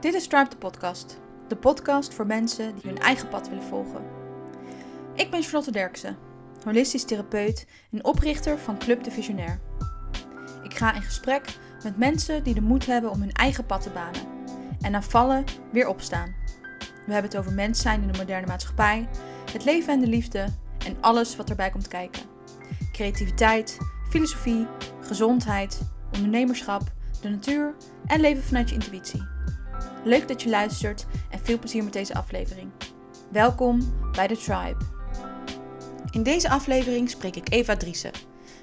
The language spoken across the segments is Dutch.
Dit is Tribe de podcast. De podcast voor mensen die hun eigen pad willen volgen. Ik ben Charlotte Derksen, holistisch therapeut en oprichter van Club de Visionair. Ik ga in gesprek met mensen die de moed hebben om hun eigen pad te banen en na vallen weer opstaan. We hebben het over mens zijn in de moderne maatschappij, het leven en de liefde en alles wat erbij komt kijken. Creativiteit, filosofie, gezondheid, ondernemerschap, de natuur en leven vanuit je intuïtie. Leuk dat je luistert en veel plezier met deze aflevering. Welkom bij The Tribe. In deze aflevering spreek ik Eva Driessen.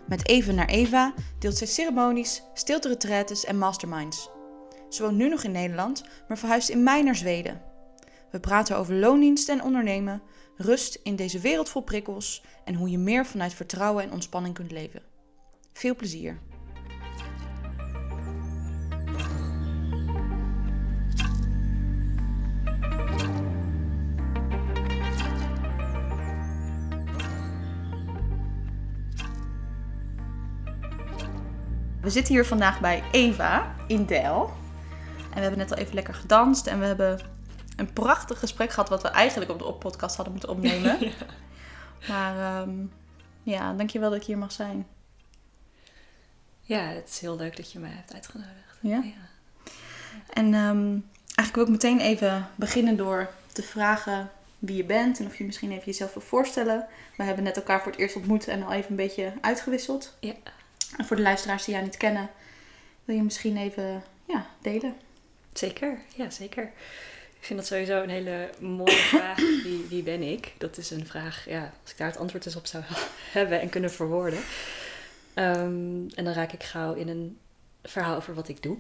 Met Even naar Eva deelt zij ceremonies, stilte en masterminds. Ze woont nu nog in Nederland, maar verhuist in mei naar Zweden. We praten over loondiensten en ondernemen, rust in deze wereld vol prikkels en hoe je meer vanuit vertrouwen en ontspanning kunt leven. Veel plezier! We zitten hier vandaag bij Eva in Del. En we hebben net al even lekker gedanst en we hebben een prachtig gesprek gehad wat we eigenlijk op de podcast hadden moeten opnemen. ja. Maar um, ja, dankjewel dat ik hier mag zijn. Ja, het is heel leuk dat je mij hebt uitgenodigd. Ja? ja. En um, eigenlijk wil ik meteen even beginnen door te vragen wie je bent en of je misschien even jezelf wil voorstellen. We hebben net elkaar voor het eerst ontmoet en al even een beetje uitgewisseld. Ja. En voor de luisteraars die jou niet kennen, wil je misschien even ja, delen? Zeker, ja zeker. Ik vind dat sowieso een hele mooie vraag. Wie, wie ben ik? Dat is een vraag, ja, als ik daar het antwoord eens op zou hebben en kunnen verwoorden. Um, en dan raak ik gauw in een verhaal over wat ik doe.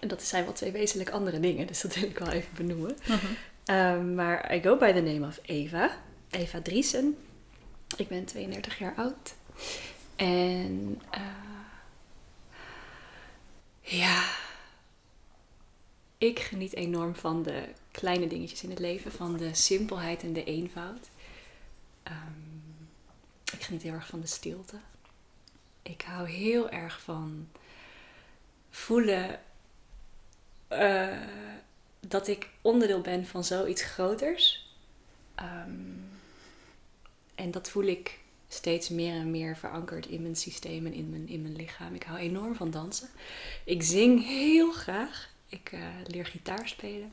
En dat zijn wel twee wezenlijk andere dingen, dus dat wil ik wel even benoemen. Uh -huh. um, maar I go by the name of Eva. Eva Driesen. Ik ben 32 jaar oud. En uh, ja, ik geniet enorm van de kleine dingetjes in het leven, van de simpelheid en de eenvoud. Um, ik geniet heel erg van de stilte. Ik hou heel erg van voelen uh, dat ik onderdeel ben van zoiets groters. Um, en dat voel ik steeds meer en meer verankerd in mijn systeem en in mijn, in mijn lichaam. Ik hou enorm van dansen. Ik zing heel graag. Ik uh, leer gitaar spelen.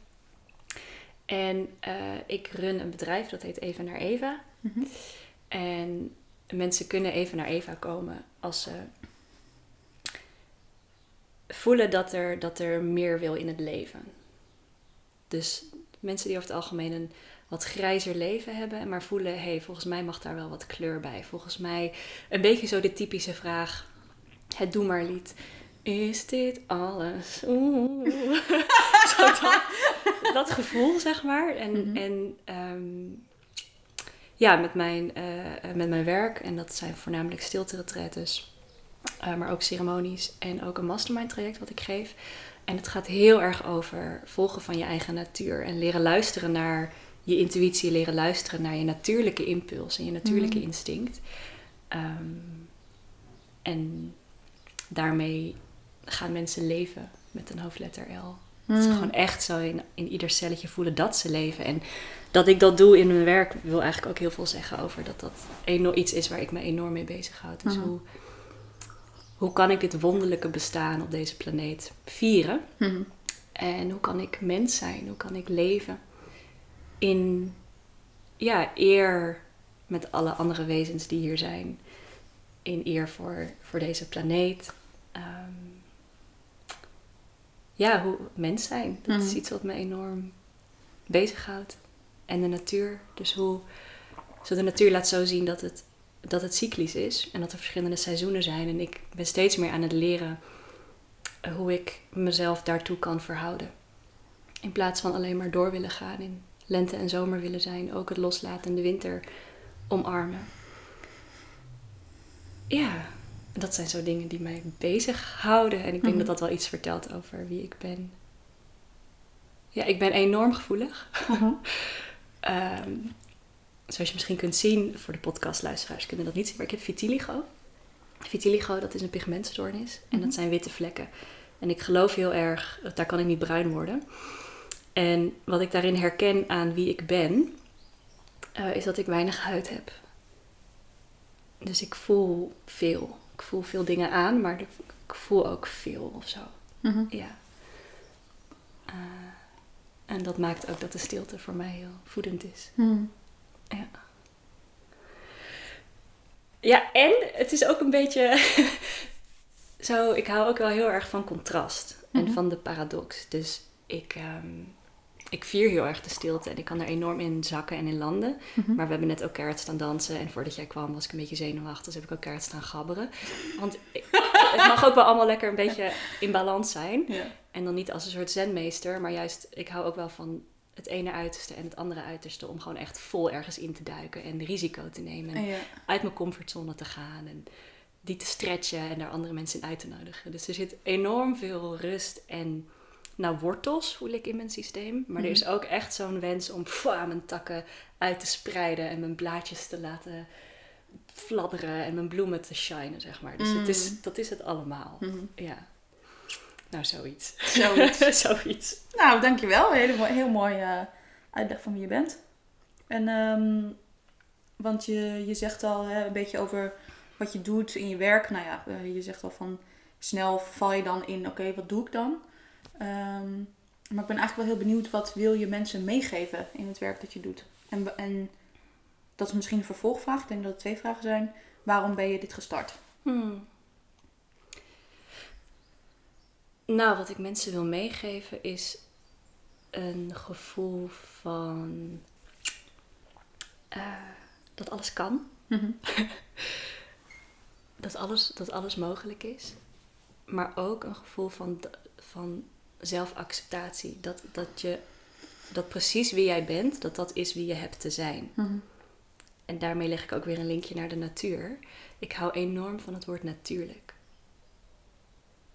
En uh, ik run een bedrijf dat heet Eva naar Eva. Mm -hmm. En mensen kunnen even naar Eva komen als ze voelen dat er, dat er meer wil in het leven. Dus mensen die over het algemeen een wat grijzer leven hebben, maar voelen, hé, hey, volgens mij mag daar wel wat kleur bij. Volgens mij een beetje zo de typische vraag, het doe maar lied. Is dit alles? Oeh. zo dat, dat, gevoel, zeg maar. En, mm -hmm. en um, ja, met mijn, uh, met mijn werk, en dat zijn voornamelijk stilte-retretes, uh, maar ook ceremonies en ook een mastermind traject wat ik geef. En het gaat heel erg over volgen van je eigen natuur en leren luisteren naar je intuïtie leren luisteren naar je natuurlijke impuls en je natuurlijke mm. instinct. Um, en daarmee gaan mensen leven met een hoofdletter L. Mm. Dat ze gewoon echt zo in, in ieder celletje voelen dat ze leven. En dat ik dat doe in mijn werk wil eigenlijk ook heel veel zeggen over dat dat enorm, iets is waar ik me enorm mee bezighoud. Dus mm. hoe, hoe kan ik dit wonderlijke bestaan op deze planeet vieren? Mm. En hoe kan ik mens zijn? Hoe kan ik leven? in ja, eer met alle andere wezens die hier zijn. In eer voor, voor deze planeet. Um, ja, hoe mens zijn. Dat is iets wat me enorm bezighoudt. En de natuur. Dus hoe zo de natuur laat zo zien dat het, dat het cyclisch is. En dat er verschillende seizoenen zijn. En ik ben steeds meer aan het leren hoe ik mezelf daartoe kan verhouden. In plaats van alleen maar door willen gaan in lente en zomer willen zijn. Ook het loslaten en de winter omarmen. Ja, dat zijn zo dingen die mij bezighouden. En ik denk mm -hmm. dat dat wel iets vertelt over wie ik ben. Ja, ik ben enorm gevoelig. Mm -hmm. um, zoals je misschien kunt zien, voor de podcastluisteraars kunnen dat niet zien, maar ik heb vitiligo. Vitiligo, dat is een pigmentstoornis. En dat zijn witte vlekken. En ik geloof heel erg, daar kan ik niet bruin worden. En wat ik daarin herken aan wie ik ben, eh, is dat ik weinig huid heb. Dus ik voel veel. Ik voel veel dingen aan, maar ik voel ook veel of zo. Mhm. Ja. Eh, en dat maakt ook dat de stilte voor mij heel voedend is. Mhm. Ja. Ja, en het is ook een beetje zo. Ik hou ook wel heel erg van contrast Mhm. en van de paradox. Dus ik, ehm, ik vier heel erg de stilte en ik kan er enorm in zakken en in landen. Mhm. Maar we hebben net ook keihard staan dansen. En voordat jij kwam was ik een beetje zenuwachtig. Dus heb ik ook keihard staan gabberen. Want ik- het mag ook wel allemaal lekker een beetje in balans zijn. Ja. En dan niet als een soort zenmeester. Maar juist, ik hou ook wel van het ene uiterste en het andere uiterste. Om gewoon echt vol ergens in te duiken. En risico te nemen. En En ja. uit mijn comfortzone te gaan. En die te stretchen en daar andere mensen in uit te nodigen. Dus er zit enorm veel rust en nou, wortels voel ik in mijn systeem. Maar er is ook echt zo'n wens om pwa, mijn takken uit te spreiden. En mijn blaadjes te laten fladderen. En mijn bloemen te shinen, zeg maar. Dus het is, dat is het allemaal. Mhm. Ja. Nou, zoiets. Zoiets. zoiets. Nou, dankjewel. Hele, mooi- heel mooi eh, uitleg van wie je bent. En, ehm, want je, je zegt al hè, een beetje over wat je doet in je werk. Nou ja, eh, je zegt al van snel val je dan in, oké, wat doe ik dan? Ehm, maar ik ben eigenlijk wel heel benieuwd, wat wil je mensen meegeven in het werk dat je doet? En, en dat is misschien een vervolgvraag. Ik denk dat het twee vragen zijn. Waarom ben je dit gestart? Hmm. Nou, wat ik mensen wil meegeven is een gevoel van eh, dat alles kan. dat, alles, dat alles mogelijk is. Maar ook een gevoel van, van zelfacceptatie. Dat, dat, je, dat precies wie jij bent, dat dat is wie je hebt te zijn. En daarmee leg ik ook weer een linkje naar de natuur. Ik hou enorm van het woord natuurlijk.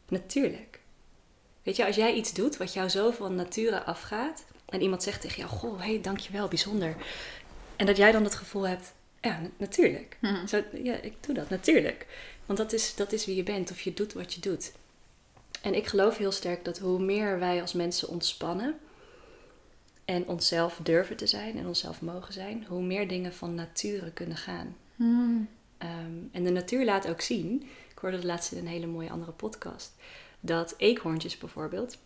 Natuurlijk. Weet je, als jij iets doet wat jou zo van nature afgaat. En iemand zegt tegen jou, goh, hé, hey, dankjewel, bijzonder. En dat jij dan het gevoel hebt, ja, na- natuurlijk. Mhm. Zo, ja, ik doe dat, natuurlijk. Want dat is, dat is wie je bent, of je doet wat je doet. En ik geloof heel sterk dat hoe meer wij als mensen ontspannen en onszelf durven te zijn en onszelf mogen zijn, hoe meer dingen van nature kunnen gaan. Ehm, en de natuur laat ook zien, ik hoorde het laatst in een hele mooie andere podcast, dat eekhoorntjes bijvoorbeeld,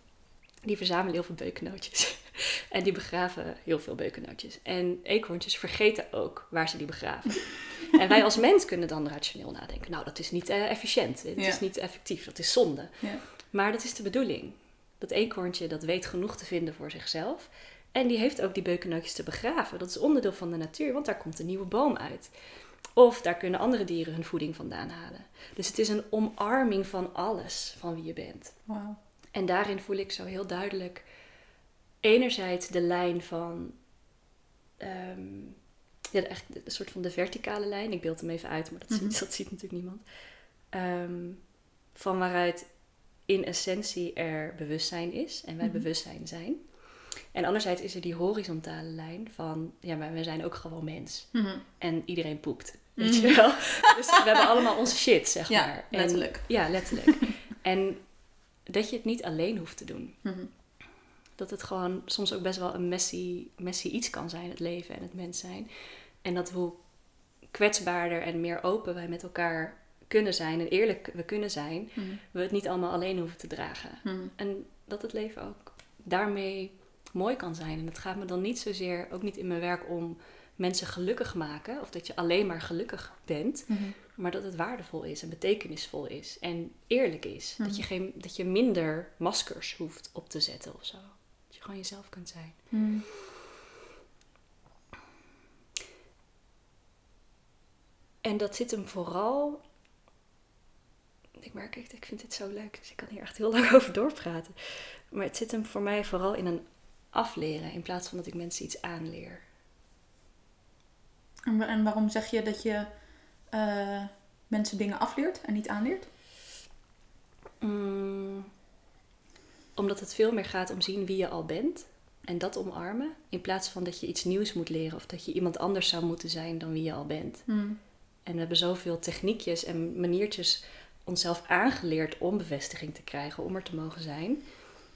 die verzamelen heel veel beukennootjes. en die begraven heel veel beukennootjes. En eekhoorntjes vergeten ook waar ze die begraven. en wij als mens kunnen dan rationeel nadenken. Nou, dat is niet eh, efficiënt. Het Ja. is niet effectief. Dat is zonde. Ja. Maar dat is de bedoeling. Dat eekhoorntje dat weet genoeg te vinden voor zichzelf. En die heeft ook die beukennootjes te begraven. Dat is onderdeel van de natuur, want daar komt een nieuwe boom uit. Of daar kunnen andere dieren hun voeding vandaan halen. Dus het is een omarming van alles van wie je bent. En daarin voel ik zo heel duidelijk enerzijds de lijn van ehm, ja, echt een soort van de verticale lijn. Ik beeld hem even uit, maar dat, Mhm. ziet, dat ziet natuurlijk niemand. Ehm, van waaruit in essentie er bewustzijn is en wij Mhm. bewustzijn zijn. En anderzijds is er die horizontale lijn van, ja, maar we zijn ook gewoon mens. Mhm. En iedereen poept, weet Mhm. je wel. Dus we hebben allemaal onze shit, zeg Ja, maar. En- letterlijk. ja, letterlijk. en dat je het niet alleen hoeft te doen. Dat het gewoon soms ook best wel een messy, messy iets kan zijn, het leven en het mens zijn. En dat hoe kwetsbaarder en meer open wij met elkaar kunnen zijn en eerlijk we kunnen zijn, Mhm. we het niet allemaal alleen hoeven te dragen. Mhm. En dat het leven ook daarmee mooi kan zijn. En het gaat me dan niet zozeer, ook niet in mijn werk om mensen gelukkig maken, of dat je alleen maar gelukkig bent, Mhm. maar dat het waardevol is en betekenisvol is en eerlijk is. Dat, je geen, dat je minder maskers hoeft op te zetten of zo. Dat je gewoon jezelf kunt zijn. En dat zit hem vooral. Ik merk, ik, ik vind dit zo leuk, dus ik kan hier echt heel lang over doorpraten. Maar het zit hem voor mij vooral in een afleren in plaats van dat ik mensen iets aanleer. En, wa- en waarom zeg je dat je eh, mensen dingen afleert en niet aanleert? Mm, omdat het veel meer gaat om zien wie je al bent En dat omarmen, in plaats van dat je iets nieuws moet leren of dat je iemand anders zou moeten zijn dan wie je al bent. Mm. En we hebben zoveel techniekjes en maniertjes onszelf aangeleerd om bevestiging te krijgen, om er te mogen zijn.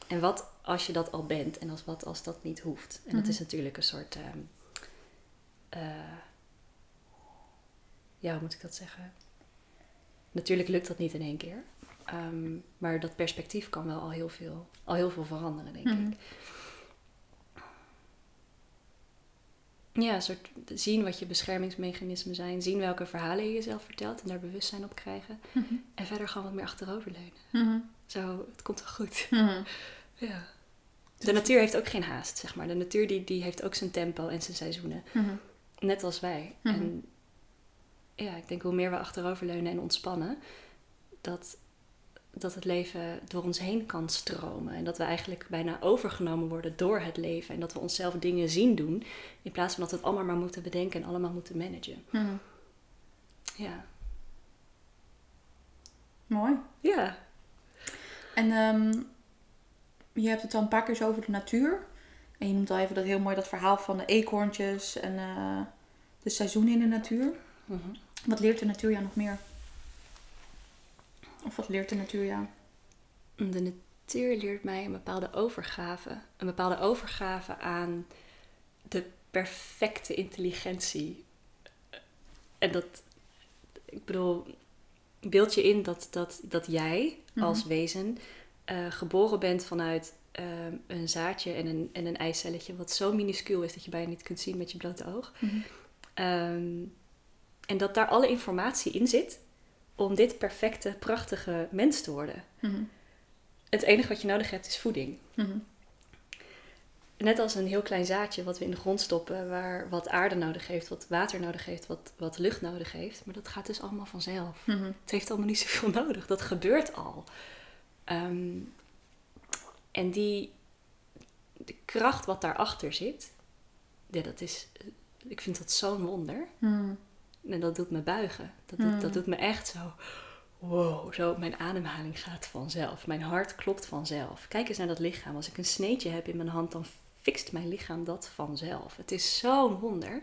En wat als je dat al bent en als wat als dat niet hoeft? En dat Mhm. is natuurlijk een soort. ehm, eh, ja, hoe moet ik dat zeggen? Natuurlijk lukt dat niet in één keer. Ehm, maar dat perspectief kan wel al heel veel, al heel veel veranderen, denk Mhm. ik. Ja, soort zien wat je beschermingsmechanismen zijn. Zien welke verhalen je jezelf vertelt en daar bewustzijn op krijgen. Mhm. En verder gewoon wat meer achteroverleunen. Mhm. Zo, het komt wel goed. Mhm. Ja. De natuur heeft ook geen haast, zeg maar. De natuur die, die heeft ook zijn tempo en zijn seizoenen. Mhm. Net als wij. En ja, ik denk hoe meer we achteroverleunen en ontspannen, dat, dat het leven door ons heen kan stromen. En dat we eigenlijk bijna overgenomen worden door het leven. En dat we onszelf dingen zien doen, in plaats van dat we het allemaal maar moeten bedenken en allemaal moeten managen. Mhm. Ja. Mooi. Ja. En ehm, je hebt het al een paar keer over de natuur. En je noemt al even dat heel mooi dat verhaal van de eekhoorntjes en eh, de seizoenen in de natuur. Mhm. Wat leert de natuur jou nog meer? Of wat leert de natuur jou? De natuur leert mij een bepaalde overgave. Een bepaalde overgave aan de perfecte intelligentie. En dat, ik bedoel, beeld je in dat, dat, dat jij Mhm. als wezen eh, geboren bent vanuit ehm, een zaadje en een, en een eicelletje, wat zo minuscuul is dat je bijna niet kunt zien met je blote oog. Ehm, en dat daar alle informatie in zit om dit perfecte, prachtige mens te worden. Mhm. Het enige wat je nodig hebt is voeding. Mhm. Net als een heel klein zaadje wat we in de grond stoppen, waar wat aarde nodig heeft, wat water nodig heeft, wat, wat lucht nodig heeft. Maar dat gaat dus allemaal vanzelf. Mhm. Het heeft allemaal niet zoveel nodig. Dat gebeurt al. Ehm, en die de kracht wat daarachter zit, ja, dat is, ik vind dat zo'n wonder. En dat doet me buigen. Dat doet, Hmm. dat doet me echt zo. Wow, zo mijn ademhaling gaat vanzelf. Mijn hart klopt vanzelf. Kijk eens naar dat lichaam. Als ik een sneetje heb in mijn hand, dan fixt mijn lichaam dat vanzelf. Het is zo'n wonder.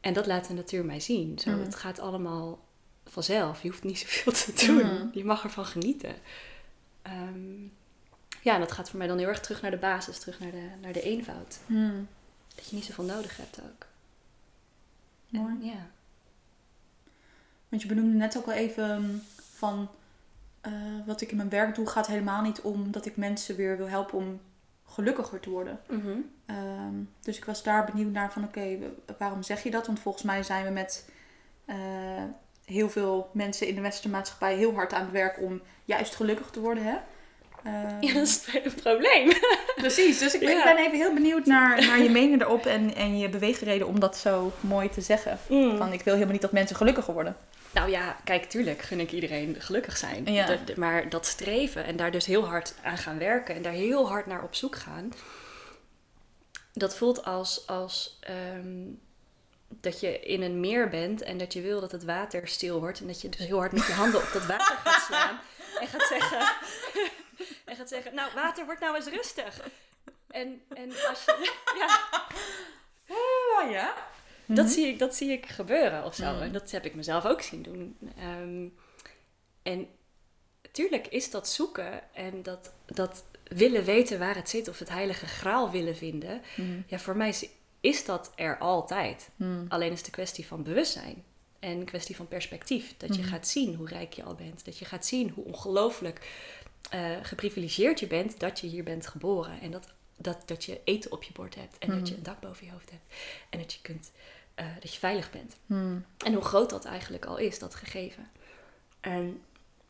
En dat laat de natuur mij zien. Zo, Hmm. Het gaat allemaal vanzelf. Je hoeft niet zoveel te doen. Hmm. Je mag ervan genieten. Ehm, ja, en dat gaat voor mij dan heel erg terug naar de basis, terug naar de, naar de eenvoud. Dat je niet zoveel nodig hebt ook. Mooi. En, ja. Want je benoemde net ook al even um, van eh, wat ik in mijn werk doe, gaat helemaal niet om dat ik mensen weer wil helpen om gelukkiger te worden. Mhm. Ehm, dus ik was daar benieuwd naar van oké, waarom zeg je dat? Want volgens mij zijn we met eh, heel veel mensen in de westerse maatschappij heel hard aan het werk om juist gelukkig te worden. Hè? Ehm, Ja, dat is het probleem. Precies, dus ik, ben- Ja. even heel benieuwd naar, naar je mening erop en, en je beweegreden om dat zo mooi te zeggen. Van ik wil helemaal niet dat mensen gelukkiger worden. Nou ja, kijk, tuurlijk gun ik iedereen gelukkig zijn. Ja. De- de- maar dat streven en daar dus heel hard aan gaan werken en daar heel hard naar op zoek gaan, dat voelt als, als ehm, dat je in een meer bent en dat je wil dat het water stil wordt en dat je dus heel hard met je handen op dat water gaat slaan en gaat zeggen, en gaat zeggen, nou water, wordt nou eens rustig. En, en als je, ja, Oh ja? dat, zie ik, dat zie ik gebeuren of zo. Mhm. En dat heb ik mezelf ook zien doen. Ehm, en tuurlijk is dat zoeken en dat, dat willen weten waar het zit of het heilige graal willen vinden. Ja, voor mij is, is dat er altijd. Alleen is het een kwestie van bewustzijn. En een kwestie van perspectief. Dat je Mhm. gaat zien hoe rijk je al bent. Dat je gaat zien hoe ongelooflijk eh, geprivilegeerd je bent dat je hier bent geboren. En dat, dat, dat je eten op je bord hebt. En dat je een dak boven je hoofd hebt. En dat je, kunt, eh, dat je veilig bent. Hmm. En hoe groot dat eigenlijk al is, dat gegeven. En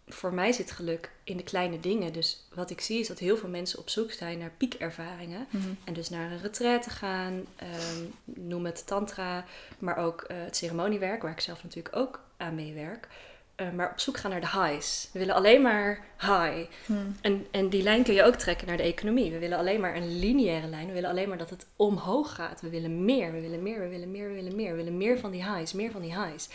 voor mij zit geluk in de kleine dingen. Dus wat ik zie is dat heel veel mensen op zoek zijn naar piekervaringen. Mhm. En dus naar een retraite gaan, ehm, noem het tantra, maar ook eh, het ceremoniewerk, waar ik zelf natuurlijk ook aan meewerk. Eh, maar op zoek gaan naar de highs. We willen alleen maar high. Hmm. En, en die lijn kun je ook trekken naar de economie. We willen alleen maar een lineaire lijn. We willen alleen maar dat het omhoog gaat. We willen meer, we willen meer, we willen meer, we willen meer. We willen meer van die highs, meer van die highs.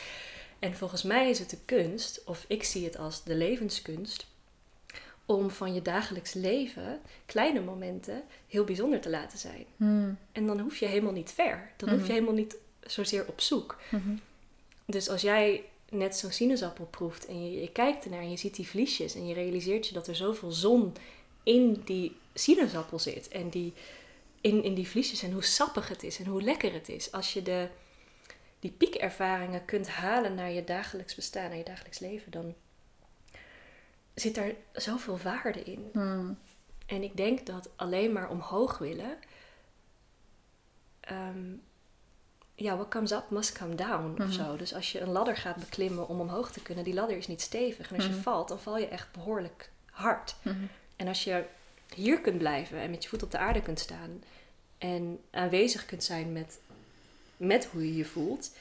En volgens mij is het de kunst, of ik zie het als de levenskunst, om van je dagelijks leven kleine momenten heel bijzonder te laten zijn. Hmm. En dan hoef je helemaal niet ver. Dan hoef je helemaal niet zozeer op zoek. Dus als jij net zo'n sinaasappel proeft en je, je kijkt ernaar en je ziet die vliesjes en je realiseert je dat er zoveel zon in die sinaasappel zit en die, in, in die vliesjes en hoe sappig het is en hoe lekker het is. Als je de, die piekervaringen kunt halen naar je dagelijks bestaan, naar je dagelijks leven, dan zit daar zoveel waarde in. Hmm. En ik denk dat alleen maar omhoog willen. ehm, ja, what comes up must come down Mhm. of zo. Dus als je een ladder gaat beklimmen om omhoog te kunnen, die ladder is niet stevig. En als Mhm. je valt, dan val je echt behoorlijk hard. Mhm. En als je hier kunt blijven en met je voet op de aarde kunt staan en aanwezig kunt zijn met, met hoe je je voelt,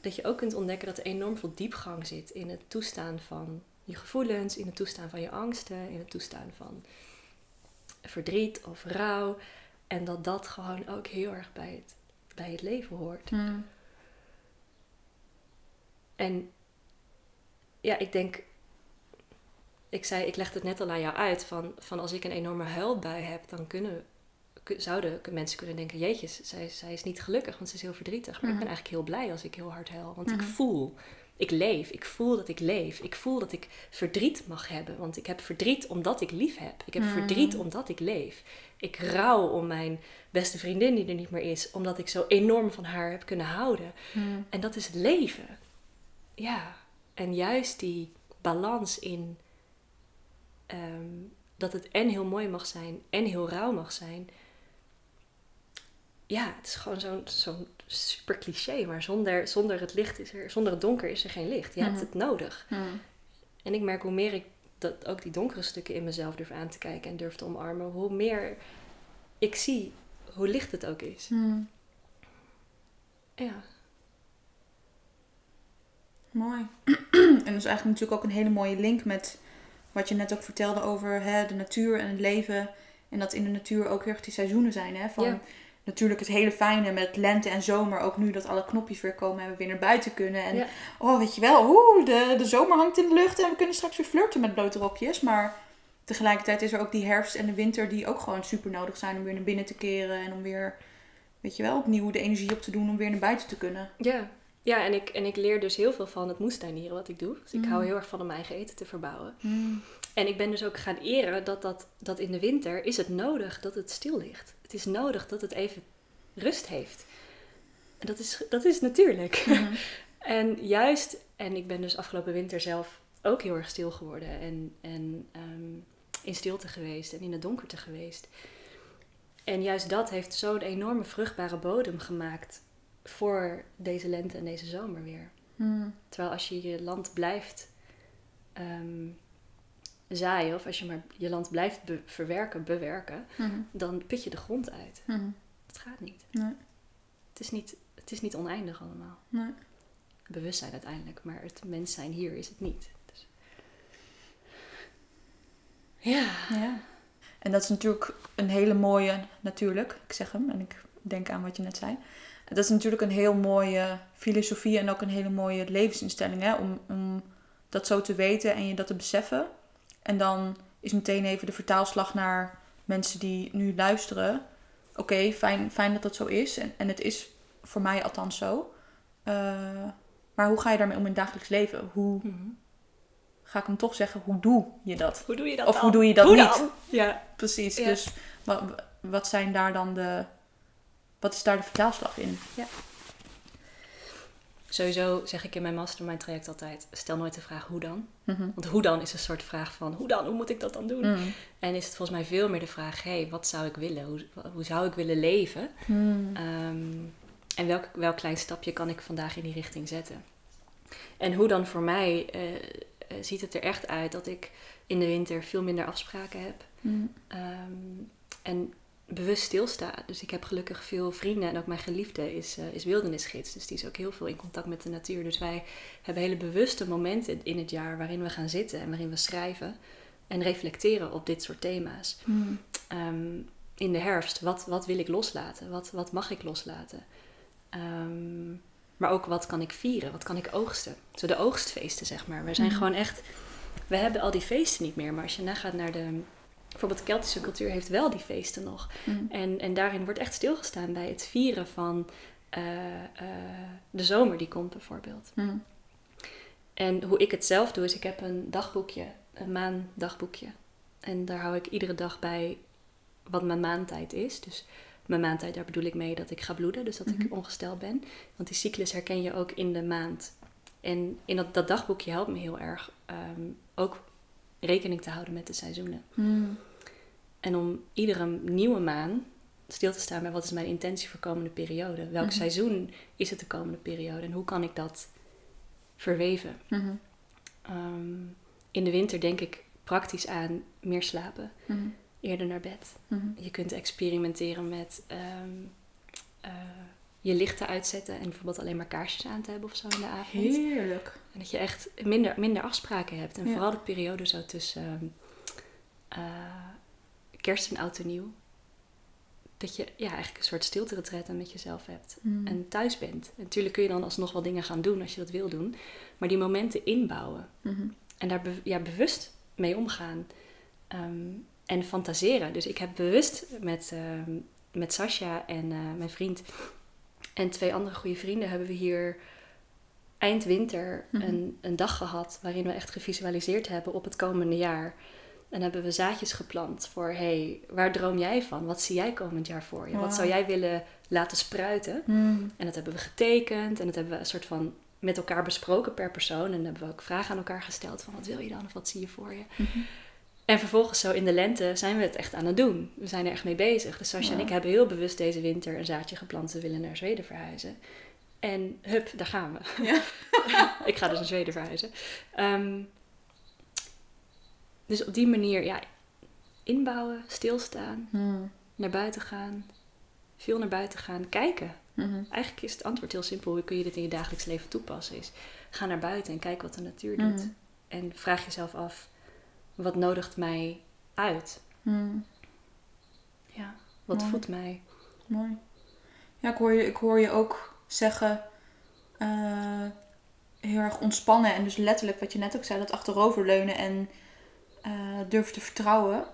dat je ook kunt ontdekken dat er enorm veel diepgang zit in het toestaan van je gevoelens, in het toestaan van je angsten, in het toestaan van verdriet of rouw. En dat dat gewoon ook heel erg bij het, bij het leven hoort. Hmm. En ja, ik denk, ik zei, ik legde het net al aan jou uit, van, van als ik een enorme huilbui heb, dan kunnen, ku- zouden mensen kunnen denken, jeetje, zij, zij is niet gelukkig, want ze is heel verdrietig. Maar ik Mhm. ben eigenlijk heel blij als ik heel hard huil, want ik Mhm. voel, ik leef, ik voel dat ik leef. Ik voel dat ik verdriet mag hebben, want ik heb verdriet omdat ik lief heb. Ik heb verdriet omdat ik leef. Ik rouw om mijn beste vriendin die er niet meer is, omdat ik zo enorm van haar heb kunnen houden. Hmm. En dat is het leven. Ja, en juist die balans in ehm, dat het en heel mooi mag zijn en heel rauw mag zijn. Ja, het is gewoon zo'n zo'n super cliché, maar zonder, zonder het licht is er, zonder het donker is er geen licht. Je hebt Mhm. het nodig. Hmm. En ik merk hoe meer ik dat, ook die donkere stukken in mezelf durf aan te kijken en durf te omarmen, hoe meer ik zie hoe licht het ook is. Hmm. Ja. Mooi. en dat is eigenlijk natuurlijk ook een hele mooie link met wat je net ook vertelde over hè, de natuur en het leven. En dat in de natuur ook heel erg die seizoenen zijn. Hè? Van Ja. Natuurlijk het hele fijne met lente en zomer. Ook nu dat alle knopjes weer komen en we weer naar buiten kunnen. En Ja. oh, weet je wel, oeh, de, de zomer hangt in de lucht en we kunnen straks weer flirten met blote rokjes. Maar tegelijkertijd is er ook die herfst en de winter die ook gewoon super nodig zijn om weer naar binnen te keren. En om weer, weet je wel, opnieuw de energie op te doen om weer naar buiten te kunnen. Ja, ja en, ik, en ik leer dus heel veel van het moestuinieren wat ik doe. Dus ik Mm. hou heel erg van om mijn eigen eten te verbouwen. En ik ben dus ook gaan eren dat, dat, dat in de winter is het nodig dat het stil ligt. Het is nodig dat het even rust heeft. En dat is, dat is natuurlijk. Mhm. En juist, en ik ben dus afgelopen winter zelf ook heel erg stil geworden. En, en ehm, in stilte geweest en in het donkerte geweest. En juist dat heeft zo'n enorme vruchtbare bodem gemaakt voor deze lente en deze zomer weer. Hmm. Terwijl als je je land blijft ehm, zaaien, of als je maar je land blijft be- verwerken, bewerken, Mhm. dan put je de grond uit. Mhm. Dat gaat niet. Nee. Het is niet, het is niet oneindig allemaal. Nee. Bewustzijn uiteindelijk, maar het mens zijn hier is het niet. Dus... Ja. Ja. En dat is natuurlijk een hele mooie, natuurlijk, ik zeg hem en ik denk aan wat je net zei. Dat is natuurlijk een heel mooie filosofie en ook een hele mooie levensinstelling, hè? Om, om dat zo te weten en je dat te beseffen. En dan is meteen even de vertaalslag naar mensen die nu luisteren. Oké, fijn, fijn dat dat zo is. En, en het is voor mij althans zo. Eh, maar hoe ga je daarmee om in het dagelijks leven? Hoe, Mhm. ga ik hem toch zeggen, hoe doe je dat? Hoe doe je dat Of dan? hoe doe je dat Hoe niet? dan? Ja. Precies, Ja. dus wat, wat zijn daar dan de... Wat is daar de vertaalslag in? Sowieso zeg ik in mijn mastermind traject altijd, stel nooit de vraag hoe dan. Mhm. Want hoe dan is een soort vraag van, hoe dan? Hoe moet ik dat dan doen? Mm. En is het volgens mij veel meer de vraag, hé, hey, wat zou ik willen? Hoe, hoe zou ik willen leven? Mm. Ehm, en welk, welk klein stapje kan ik vandaag in die richting zetten? En hoe dan voor mij eh, eh, ziet het er echt uit dat ik in de winter veel minder afspraken heb. Ehm, en bewust stilsta. Dus ik heb gelukkig veel vrienden en ook mijn geliefde is, eh, is wildernisgids. Dus die is ook heel veel in contact met de natuur. Dus wij hebben hele bewuste momenten in het jaar waarin we gaan zitten en waarin we schrijven en reflecteren op dit soort thema's. Mm. Ehm, in de herfst, wat, wat wil ik loslaten? Wat, wat mag ik loslaten? Ehm, maar ook wat kan ik vieren? Wat kan ik oogsten? Zo de oogstfeesten, zeg maar. We zijn Mhm. gewoon echt we hebben al die feesten niet meer. Maar als je nagaat naar de... Bijvoorbeeld de Keltische cultuur heeft wel die feesten nog. Mm. En, en daarin wordt echt stilgestaan bij het vieren van eh, eh, de zomer die komt bijvoorbeeld. Mm. En hoe ik het zelf doe, is ik heb een dagboekje, een maandagboekje. En daar hou ik iedere dag bij wat mijn maandtijd is. Dus mijn maandtijd, daar bedoel ik mee dat ik ga bloeden, dus dat Mhm. ik ongesteld ben. Want die cyclus herken je ook in de maand. En in dat, dat dagboekje helpt me heel erg ehm, ook rekening te houden met de seizoenen. Mm. En om iedere nieuwe maan stil te staan bij wat is mijn intentie voor de komende periode. Welk Mhm. seizoen is het de komende periode en hoe kan ik dat verweven? Mhm. Ehm, in de winter denk ik praktisch aan meer slapen, Mhm. eerder naar bed. Je kunt experimenteren met ehm, eh, je lichten uitzetten en bijvoorbeeld alleen maar kaarsjes aan te hebben of zo in de avond. Heerlijk. En dat je echt minder, minder afspraken hebt. En Ja. vooral de periode zo tussen ehm, eh, kerst en oud en nieuw. Dat je ja, eigenlijk een soort stilte met jezelf hebt. Mm. En thuis bent. En natuurlijk kun je dan alsnog wel dingen gaan doen als je dat wil doen. Maar die momenten inbouwen. Mhm. En daar be- ja, bewust mee omgaan. Ehm, en fantaseren. Dus ik heb bewust met, ehm, met Sascha en eh, mijn vriend en twee andere goede vrienden hebben we hier eind winter Mhm. een, een dag gehad waarin we echt gevisualiseerd hebben op het komende jaar. En hebben we zaadjes geplant voor, hey, waar droom jij van? Wat zie jij komend jaar voor je? Wat zou jij willen laten spruiten? Mm. En dat hebben we getekend en dat hebben we een soort van met elkaar besproken per persoon. En dan hebben we ook vragen aan elkaar gesteld van wat wil je dan of wat zie je voor je? Mhm. En vervolgens zo in de lente zijn we het echt aan het doen. We zijn er echt mee bezig. Dus Sascha en ik hebben heel bewust deze winter een zaadje geplant. We willen naar Zweden verhuizen. En hup, daar gaan we. Ja. ik ga dus naar Zweden verhuizen. Ehm, dus op die manier, ja, inbouwen, stilstaan, Mm. naar buiten gaan, veel naar buiten gaan, kijken. Mhm. Eigenlijk is het antwoord heel simpel. Hoe kun je dit in je dagelijks leven toepassen? Is ga naar buiten en kijk wat de natuur doet. Mhm. En vraag jezelf af, wat nodigt mij uit? Mm. Ja, wat Mooi. voedt mij? Mooi. Ja, ik hoor je, ik hoor je ook zeggen eh, heel erg ontspannen. En dus letterlijk wat je net ook zei, dat achteroverleunen en eh durven te vertrouwen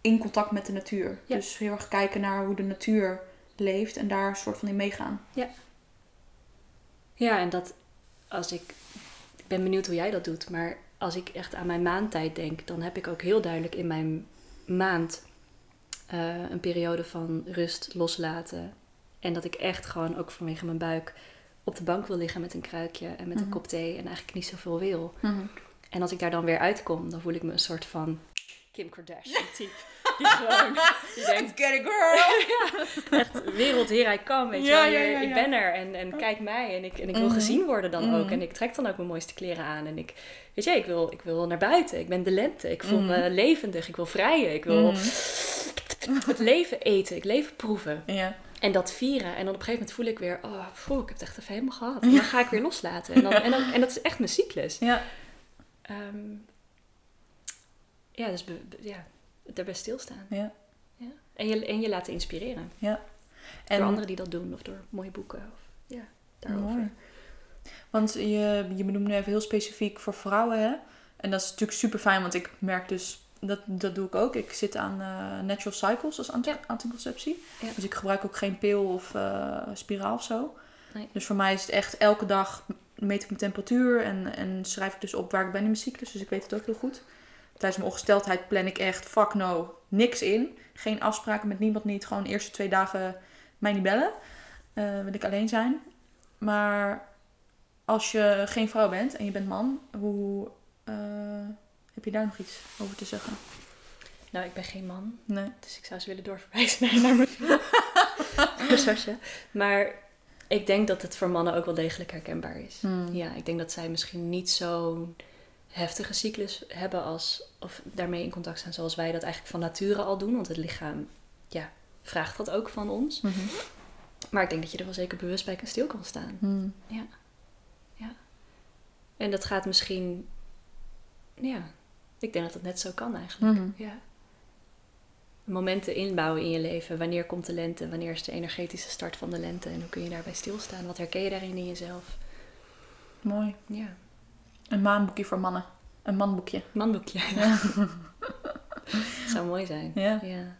in contact met de natuur. Ja. Dus heel erg kijken naar hoe de natuur leeft en daar een soort van in meegaan. Ja, en dat als ik. Ik ben benieuwd hoe jij dat doet, maar als ik echt aan mijn maandtijd denk, dan heb ik ook heel duidelijk in mijn maand eh, een periode van rust, loslaten. En dat ik echt gewoon ook vanwege mijn buik op de bank wil liggen met een kruikje en met een Mhm. kop thee en eigenlijk niet zoveel wil. En als ik daar dan weer uitkom, dan voel ik me een soort van Kim Kardashian type. Die gewoon, die denkt, Get it girl! echt wereld I come, weet je Ja, wel. ja, Hier, ja, ik ben er en, en kijk mij. En ik, en ik wil Mhm. gezien worden dan ook. Mhm. En ik trek dan ook mijn mooiste kleren aan. En ik, weet je, ik wil, ik wil naar buiten. Ik ben de lente. Ik voel me Mhm. levendig. Ik wil vrijen. Ik wil het leven eten. Ik leven proeven. Ja. En dat vieren. En dan op een gegeven moment voel ik weer, oh, poeh, ik heb het echt even helemaal gehad. En dan ga ik weer loslaten. En, dan, en, dan, en dat is echt mijn cyclus. Ja. Ehm, ja, dus be- be- ja, daarbij stilstaan. Ja. Ja. En, je, en je laten inspireren. En, Door anderen die dat doen. Of door mooie boeken. Of, ja, daarover. Mooi. Want je, je benoemt nu even heel specifiek voor vrouwen, hè? En dat is natuurlijk super fijn, want ik merk dus, dat, dat doe ik ook. Ik zit aan eh, Natural Cycles als anti- anticonceptie. Ja. Dus ik gebruik ook geen pil of eh, spiraal of zo. Nee. Dus voor mij is het echt elke dag meet ik mijn temperatuur en, en schrijf ik dus op waar ik ben in mijn cyclus. Dus ik weet het ook heel goed. Tijdens mijn ongesteldheid plan ik echt, fuck no, niks in. Geen afspraken met niemand niet. Gewoon de eerste twee dagen mij niet bellen. Eh wil ik alleen zijn. Maar als je geen vrouw bent en je bent man, hoe eh, heb je daar nog iets over te zeggen? Nou, ik ben geen man. Nee. Dus ik zou ze willen doorverwijzen naar, mijn vriend. Sascha. Maar ik denk dat het voor mannen ook wel degelijk herkenbaar is. Hmm. Ja, ik denk dat zij misschien niet zo'n heftige cyclus hebben als, of daarmee in contact zijn zoals wij dat eigenlijk van nature al doen. Want het lichaam, ja, vraagt dat ook van ons. Mhm. Maar ik denk dat je er wel zeker bewust bij kan stil kan staan. Hmm. En dat gaat misschien, ja, ik denk dat het net zo kan eigenlijk. Mhm. Ja. Momenten inbouwen in je leven. Wanneer komt de lente? Wanneer is de energetische start van de lente? En hoe kun je daarbij stilstaan? Wat herken je daarin in jezelf? Mooi. Ja. Een maanboekje voor mannen. Een manboekje. Manboekje. Ja. Zou mooi zijn. Ja. ja.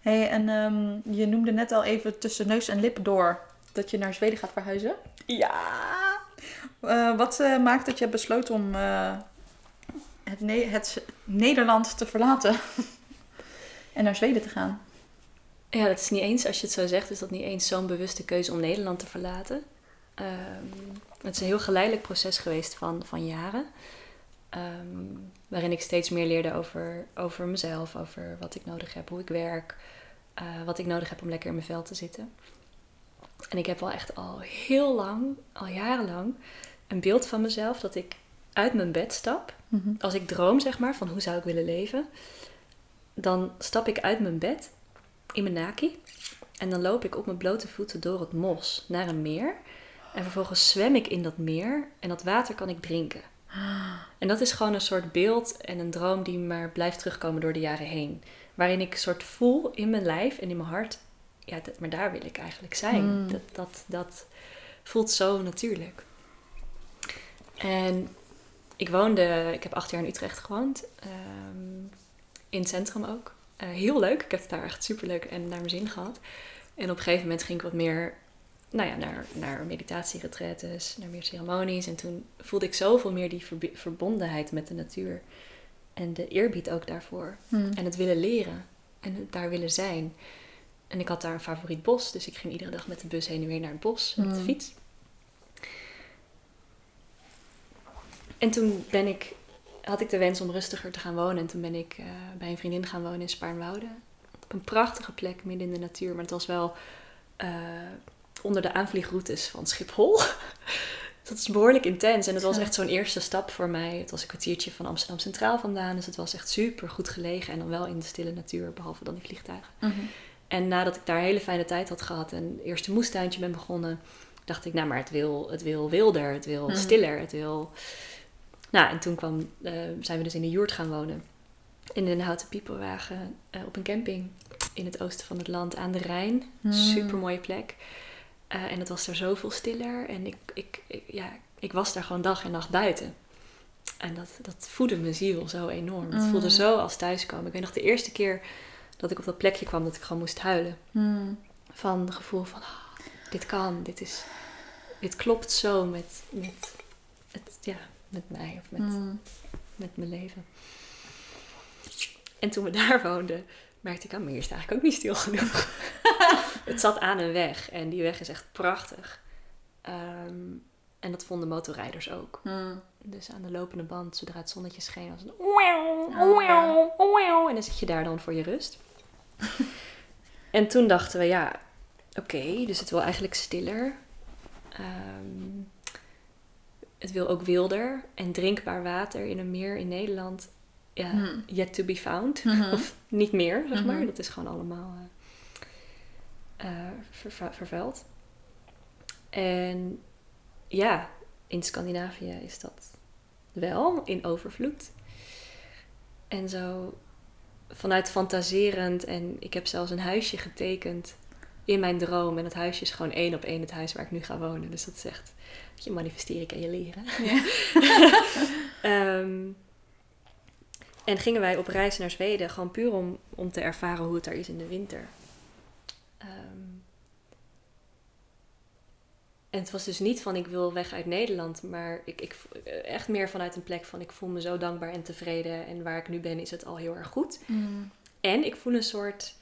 hey, en ehm, je noemde net al even tussen neus en lip door dat je naar Zweden gaat verhuizen. Ja. Eh, wat eh, maakt dat je hebt besloten om eh, het, Ne- het Nederland te verlaten en naar Zweden te gaan? Ja, dat is niet eens, als je het zo zegt, is dat niet eens zo'n bewuste keuze om Nederland te verlaten. Ehm, het is een heel geleidelijk proces geweest van, van jaren. Ehm, waarin ik steeds meer leerde over, over mezelf, over wat ik nodig heb, hoe ik werk, eh, wat ik nodig heb om lekker in mijn vel te zitten. En ik heb wel echt al heel lang, al jarenlang, een beeld van mezelf dat ik uit mijn bed stap. Als ik droom, zeg maar, van hoe zou ik willen leven, dan stap ik uit mijn bed in mijn naki. En dan loop ik op mijn blote voeten door het mos naar een meer. En vervolgens zwem ik in dat meer en dat water kan ik drinken. En dat is gewoon een soort beeld en een droom die maar blijft terugkomen door de jaren heen. Waarin ik een soort voel in mijn lijf en in mijn hart, ja, dat, maar daar wil ik eigenlijk zijn. Mm. Dat, dat, dat voelt zo natuurlijk. En ik woonde, ik heb acht jaar in Utrecht gewoond, ehm, in het centrum ook. Eh, heel leuk, ik heb het daar echt super leuk en naar mijn zin gehad. En op een gegeven moment ging ik wat meer nou ja, naar, naar meditatieretretes, naar meer ceremonies. En toen voelde ik zoveel meer die verbondenheid met de natuur. En de eerbied ook daarvoor. En het willen leren. En het daar willen zijn. En ik had daar een favoriet bos. Dus ik ging iedere dag met de bus heen en weer naar het bos. Met de Mm. fiets. En toen ben ik, had ik de wens om rustiger te gaan wonen. En toen ben ik eh, bij een vriendin gaan wonen in Spaarnwoude. Op een prachtige plek midden in de natuur. Maar het was wel eh, onder de aanvliegroutes van Schiphol. Dat is behoorlijk intens. En het was echt zo'n eerste stap voor mij. Het was een kwartiertje van Amsterdam Centraal vandaan. Dus het was echt super goed gelegen. En dan wel in de stille natuur, behalve dan die vliegtuigen. En nadat ik daar een hele fijne tijd had gehad en het eerste moestuintje ben begonnen, dacht ik, nou maar het wil, het wil wilder, het wil Mhm. stiller, het wil... Nou, en toen kwam, eh, zijn we dus in de Joert gaan wonen. In een houten pieperwagen eh, op een camping in het oosten van het land aan de Rijn. Mm. Super mooie plek. Eh, en het was daar zoveel stiller. En ik, ik, ik, ja, ik was daar gewoon dag en nacht buiten. En dat, dat voedde mijn ziel zo enorm. Het Mm. voelde zo als thuiskomen. Ik weet nog de eerste keer dat ik op dat plekje kwam, dat ik gewoon moest huilen. Van het gevoel van, ah, dit kan, dit is... Dit klopt zo met, met, het, ja, met mij of met, met mijn leven. En toen we daar woonden, merkte ik, ah, maar hier is het eigenlijk ook niet stil genoeg. het zat aan een weg en die weg is echt prachtig. Ehm, en dat vonden motorrijders ook. Dus aan de lopende band, zodra het zonnetje scheen, was het... Oh, ja. En dan zit je daar dan voor je rust. en toen dachten we, ja, oké, dus het wil eigenlijk stiller. Ehm, het wil ook wilder en drinkbaar water in een meer in Nederland. Ja, Hmm. yet to be found. Mhm. Of niet meer, zeg maar. Mhm. Dat is gewoon allemaal vervu- vervuild. En ja, in Scandinavië is dat wel in overvloed. En zo vanuit fantaserend en ik heb zelfs een huisje getekend in mijn droom. En dat huisje is gewoon één op één het huis waar ik nu ga wonen. Dus dat is echt, je manifesteren kan je leren. Ja. Ehm, en gingen wij op reis naar Zweden, gewoon puur om, om te ervaren hoe het daar is in de winter. Ehm, en het was dus niet van ik wil weg uit Nederland, maar ik, ik, echt meer vanuit een plek van ik voel me zo dankbaar en tevreden. En waar ik nu ben is het al heel erg goed. En ik voel een soort,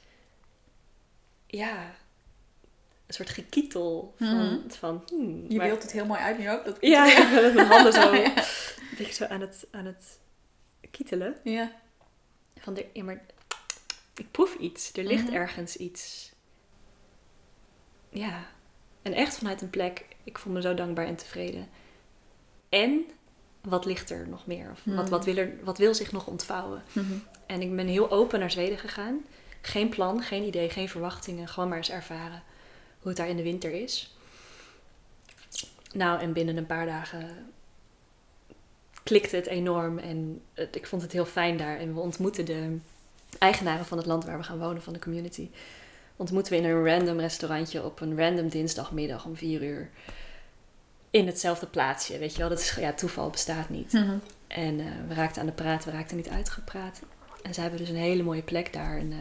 ja, een soort gekietel van, Mhm. van hmm, Je maar- beeldt het heel mooi uit nu ook. Dat ja, ja, met mijn handen zo Ja. een beetje zo aan het, aan het kietelen. Ja. Van de, ja, maar ik proef iets. Er ligt Mhm. ergens iets. Ja. En echt vanuit een plek, ik voel me zo dankbaar en tevreden. En wat ligt er nog meer? Of wat, Mhm. wat, wil er, wat wil zich nog ontvouwen? En ik ben heel open naar Zweden gegaan. Geen plan, geen idee, geen verwachtingen. Gewoon maar eens ervaren hoe het daar in de winter is. Nou, en binnen een paar dagen klikte het enorm. En het- ik vond het heel fijn daar. En we ontmoetten de eigenaren van het land waar we gaan wonen, van de community. Ontmoeten we in een random restaurantje op een random dinsdagmiddag om vier uur. in hetzelfde plaatsje, weet je wel. Dat is, ja, toeval bestaat niet. Mhm. En eh, we raakten aan de praat, we raakten niet uitgepraat. En zij hebben dus een hele mooie plek daar. Een, eh,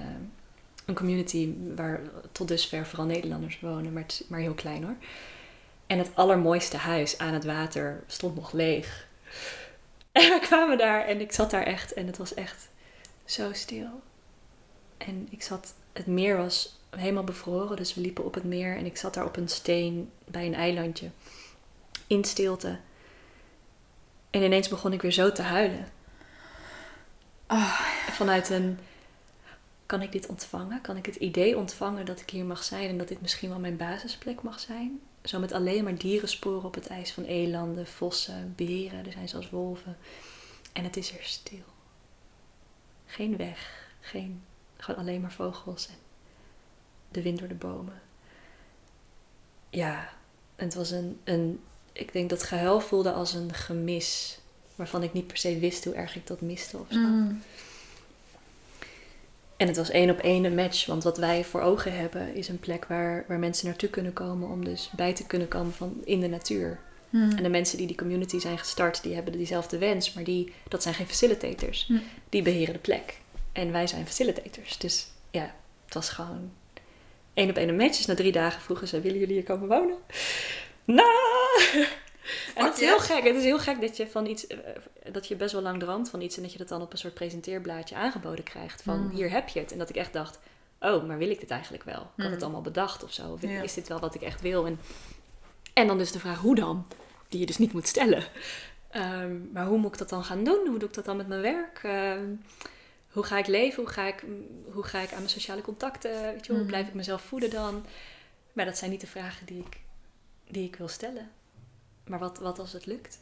een community waar tot dusver vooral Nederlanders wonen, maar, het maar heel klein hoor. En het allermooiste huis aan het water stond nog leeg. En we kwamen daar en ik zat daar echt en het was echt zo stil. En ik zat, het meer was helemaal bevroren, dus we liepen op het meer en ik zat daar op een steen bij een eilandje in stilte. En ineens begon ik weer zo te huilen. Ah. Vanuit een, kan ik dit ontvangen? Kan ik het idee ontvangen dat ik hier mag zijn en dat dit misschien wel mijn basisplek mag zijn? Zo met alleen maar dierensporen op het ijs van elanden, vossen, beren, er zijn zelfs wolven. En het is er stil. Geen weg, geen, gewoon alleen maar vogels en de wind door de bomen. Ja, het was een, een, ik denk dat gehuil voelde als een gemis, waarvan ik niet per se wist hoe erg ik dat miste of zo. Mm. En het was één op één een match, want wat wij voor ogen hebben is een plek waar, waar mensen naartoe kunnen komen om dus bij te kunnen komen van in de natuur. Mm. En de mensen die die community zijn gestart, die hebben diezelfde wens, maar die, dat zijn geen facilitators. Hm. Die beheren de plek. En wij zijn facilitators. Dus ja, het was gewoon één op één een match. Dus na drie dagen vroegen ze, willen jullie hier komen wonen? Nou! En het is heel gek. Het is heel gek dat je van iets, eh, dat je best wel lang droomt van iets en dat je dat dan op een soort presenteerblaadje aangeboden krijgt. Van Mm. hier heb je het. En dat ik echt dacht, oh, maar wil ik dit eigenlijk wel? Ik had Mm. het allemaal bedacht of zo. Of Ja. is dit wel wat ik echt wil? En, en dan dus de vraag, hoe dan? Die je dus niet moet stellen. Ehm, maar hoe moet ik dat dan gaan doen? Hoe doe ik dat dan met mijn werk? Ehm, hoe ga ik leven? Hoe ga ik, hoe ga ik aan mijn sociale contacten? Weet je, hoe blijf ik mezelf voeden dan? Maar dat zijn niet de vragen die ik, die ik wil stellen. Maar wat, wat als het lukt?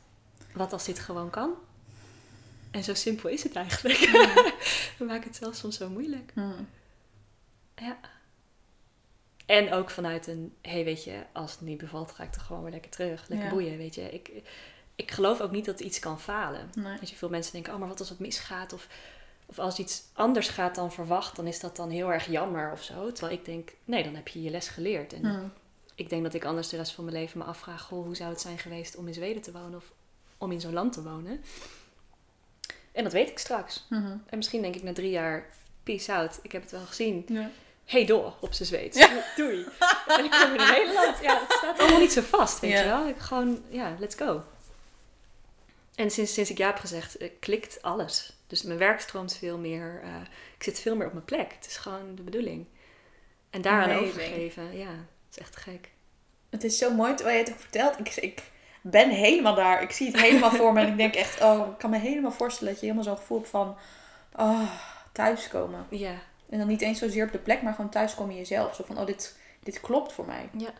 Wat als dit gewoon kan? En zo simpel is het eigenlijk. We maken het zelfs soms zo moeilijk. Mm. Ja. En ook vanuit een, hey, weet je, als het niet bevalt, ga ik toch gewoon weer lekker terug. Lekker Ja. boeien, weet je. Ik, ik geloof ook niet dat iets kan falen. Nee. Weet je, veel mensen denken, oh, maar wat als het misgaat? Of, of als iets anders gaat dan verwacht, dan is dat dan heel erg jammer of zo. Terwijl ik denk, nee, dan heb je je les geleerd. En Mm. Ik denk dat ik anders de rest van mijn leven me afvraag, goh, hoe zou het zijn geweest om in Zweden te wonen of om in zo'n land te wonen? En dat weet ik straks. Mhm. En misschien denk ik na drie jaar, peace out, ik heb het wel gezien. Ja. Hey door op zijn Zweeds. Doei. En ik kom in Nederland. Ja, het staat allemaal niet zo vast, weet Ja. je wel. Ik gewoon, ja, let's go. En sinds, sinds ik ja heb gezegd, eh, klikt alles. Dus mijn werk stroomt veel meer. eh, ik zit veel meer op mijn plek. Het is gewoon de bedoeling. En daaraan Amazing. overgeven, ja, is echt gek. Het is zo mooi terwijl je het ook vertelt. Ik, ik ben helemaal daar. Ik zie het helemaal voor me. En ik denk echt, oh, ik kan me helemaal voorstellen dat je helemaal zo'n gevoel hebt van, oh, thuiskomen. Ja, En dan niet eens zozeer op de plek, maar gewoon thuiskomen in jezelf. Zo van, oh, dit, dit klopt voor mij. ja.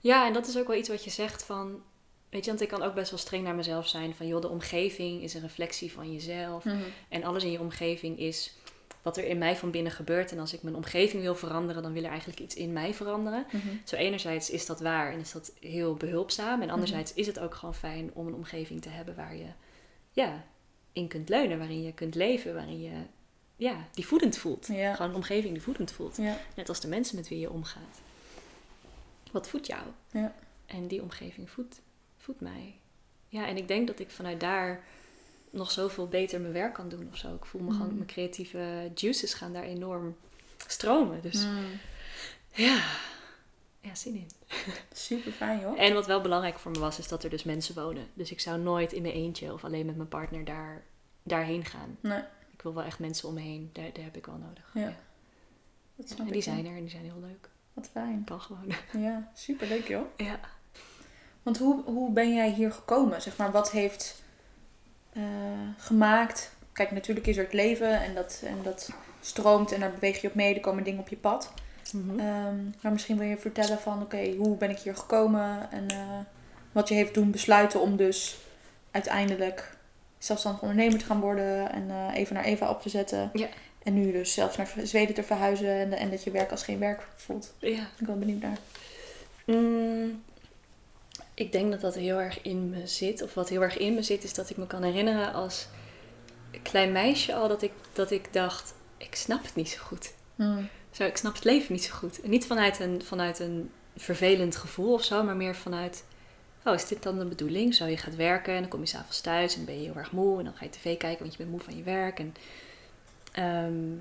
Ja, en dat is ook wel iets wat je zegt van... Weet je, want ik kan ook best wel streng naar mezelf zijn. Van joh, de omgeving is een reflectie van jezelf. En alles in je omgeving is wat er in mij van binnen gebeurt. En als ik mijn omgeving wil veranderen, dan wil er eigenlijk iets in mij veranderen. Mhm. Zo enerzijds is dat waar en is dat heel behulpzaam. En anderzijds is het ook gewoon fijn om een omgeving te hebben waar je ja, in kunt leunen. Waarin je kunt leven, waarin je ja, die voedend voelt. Ja. Gewoon een omgeving die voedend voelt. Ja. Net als de mensen met wie je omgaat. Wat voedt jou? Ja. En die omgeving voedt, voedt mij. Ja, en ik denk dat ik vanuit daar nog zoveel beter mijn werk kan doen of zo. Ik voel me gewoon, Mhm. mijn creatieve juices gaan daar enorm stromen. Dus Mm. ja, ja, zin in. Super fijn, joh. En wat wel belangrijk voor me was, is dat er dus mensen wonen. Dus ik zou nooit in mijn eentje of alleen met mijn partner daar, daarheen gaan. Nee, Ik wil wel echt mensen om me heen. Daar, daar heb ik wel nodig. Ja. dat snap En die ja. zijn er en die zijn heel leuk. Wat fijn. Kan gewoon. Ja, super leuk, joh. Ja. Want hoe, hoe ben jij hier gekomen? Zeg maar, wat heeft eh, gemaakt? Kijk, natuurlijk is er het leven en dat, en dat stroomt en daar beweeg je op mee. Er komen dingen op je pad. Mhm. Ehm, maar misschien wil je vertellen van, oké, hoe ben ik hier gekomen? En eh, wat je heeft doen besluiten om dus uiteindelijk zelfstandig ondernemer te gaan worden. En eh, even naar Eva op te zetten. Ja. En nu dus zelfs naar Zweden te verhuizen. En, en dat je werk als geen werk voelt. ja. Ik ben wel benieuwd naar. Mm, ik denk dat dat heel erg in me zit. Of wat heel erg in me zit, is dat ik me kan herinneren als klein meisje al dat ik, dat ik dacht: ik snap het niet zo goed. Mm. Zo, ik snap het leven niet zo goed. En niet vanuit een, vanuit een vervelend gevoel of zo, maar meer vanuit: oh, is dit dan de bedoeling? Zo, je gaat werken en dan kom je s'avonds thuis en ben je heel erg moe. En dan ga je tv kijken, want je bent moe van je werk. En, ehm,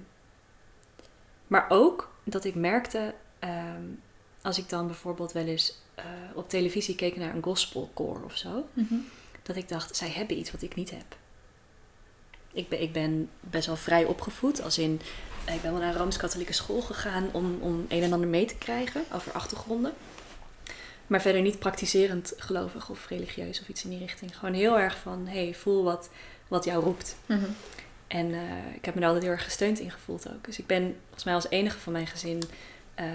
maar ook dat ik merkte, ehm, als ik dan bijvoorbeeld wel eens eh, op televisie keek naar een gospelcore of zo, Mhm. dat ik dacht, zij hebben iets wat ik niet heb. Ik ben, ik ben best wel vrij opgevoed, als in, ik ben wel naar een Rooms-Katholieke school gegaan om, om een en ander mee te krijgen over achtergronden. Maar verder niet praktiserend gelovig of religieus of iets in die richting. Gewoon heel erg van, hey, voel wat, wat jou roept. Mhm. En eh, ik heb me daar altijd heel erg gesteund in gevoeld ook. Dus ik ben volgens mij als enige van mijn gezin eh,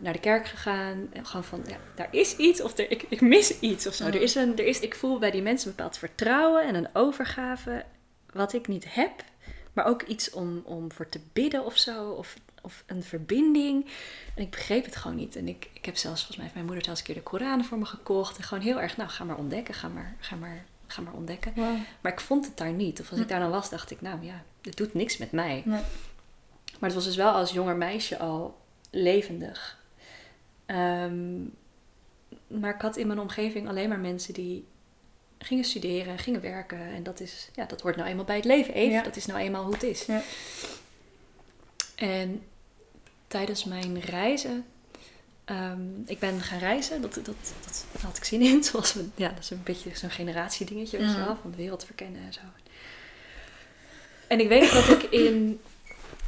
naar de kerk gegaan. En gewoon van, ja, daar is iets of er, ik, ik mis iets of zo. Mm. Er is een, er is, ik voel bij die mensen een bepaald vertrouwen en een overgave wat ik niet heb. Maar ook iets om, om voor te bidden of zo. Of, of een verbinding. En ik begreep het gewoon niet. En ik, ik heb zelfs, volgens mij heeft mijn moeder zelfs een keer de Koran voor me gekocht. En gewoon heel erg, nou, ga maar ontdekken. Ga maar, ga maar, ga maar ontdekken. Wow. Maar ik vond het daar niet. Of als ik Hm. daar dan was, dacht ik, nou ja, het doet niks met mij. Nee. Maar het was dus wel als jonger meisje al levendig. Ehm, maar ik had in mijn omgeving alleen maar mensen die gingen studeren, gingen werken. En dat, is, ja, dat hoort nou eenmaal bij het leven, Eve. Ja. Dat is nou eenmaal hoe het is. Ja. En tijdens mijn reizen... ehm, ik ben gaan reizen, dat, dat, dat, had ik zin in. Zoals we, ja, dat is een beetje zo'n generatiedingetje, weet je wel, van de wereld verkennen en zo. En ik weet dat ik in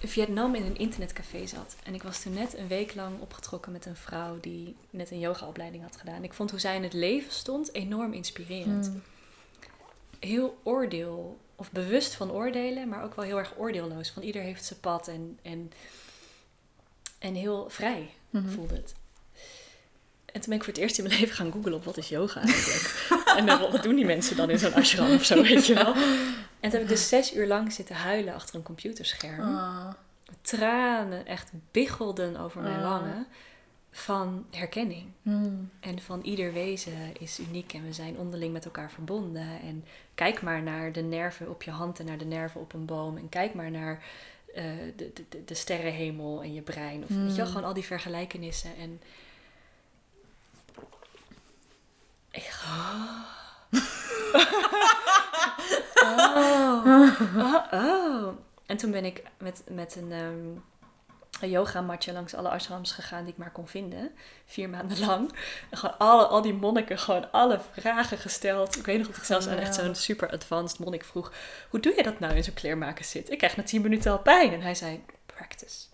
Vietnam in een internetcafé zat. En ik was toen net een week lang opgetrokken met een vrouw die net een yogaopleiding had gedaan. Ik vond hoe zij in het leven stond enorm inspirerend. Mm. Heel oordeel, of bewust van oordelen, maar ook wel heel erg oordeelloos. Van ieder heeft zijn pad en, en, en heel vrij Mhm. voelde het. En toen ben ik voor het eerst in mijn leven gaan googlen op wat is yoga eigenlijk. en dan, wat doen die mensen dan in zo'n ashram of zo, weet je wel. En toen heb ik dus zes uur lang zitten huilen achter een computerscherm. Ah. Tranen echt biggelden over mijn Ah. wangen van herkenning. Mm. En van ieder wezen is uniek en we zijn onderling met elkaar verbonden. En kijk maar naar de nerven op je hand en naar de nerven op een boom. En kijk maar naar eh, de, de, de, sterrenhemel en je brein. Of weet je wel, Mm. gewoon al die vergelijkenissen. En ik oh. Oh. Oh, oh. En toen ben ik met, met een, ehm een yogamatje langs alle ashrams gegaan die ik maar kon vinden. Vier maanden lang. En gewoon alle, al die monniken gewoon alle vragen gesteld. Ik weet nog dat ik zelfs aan echt zo'n super advanced monnik vroeg. Hoe doe je dat nou in zo'n kleermaker zit? Ik krijg na tien minuten al pijn. En hij zei, practice.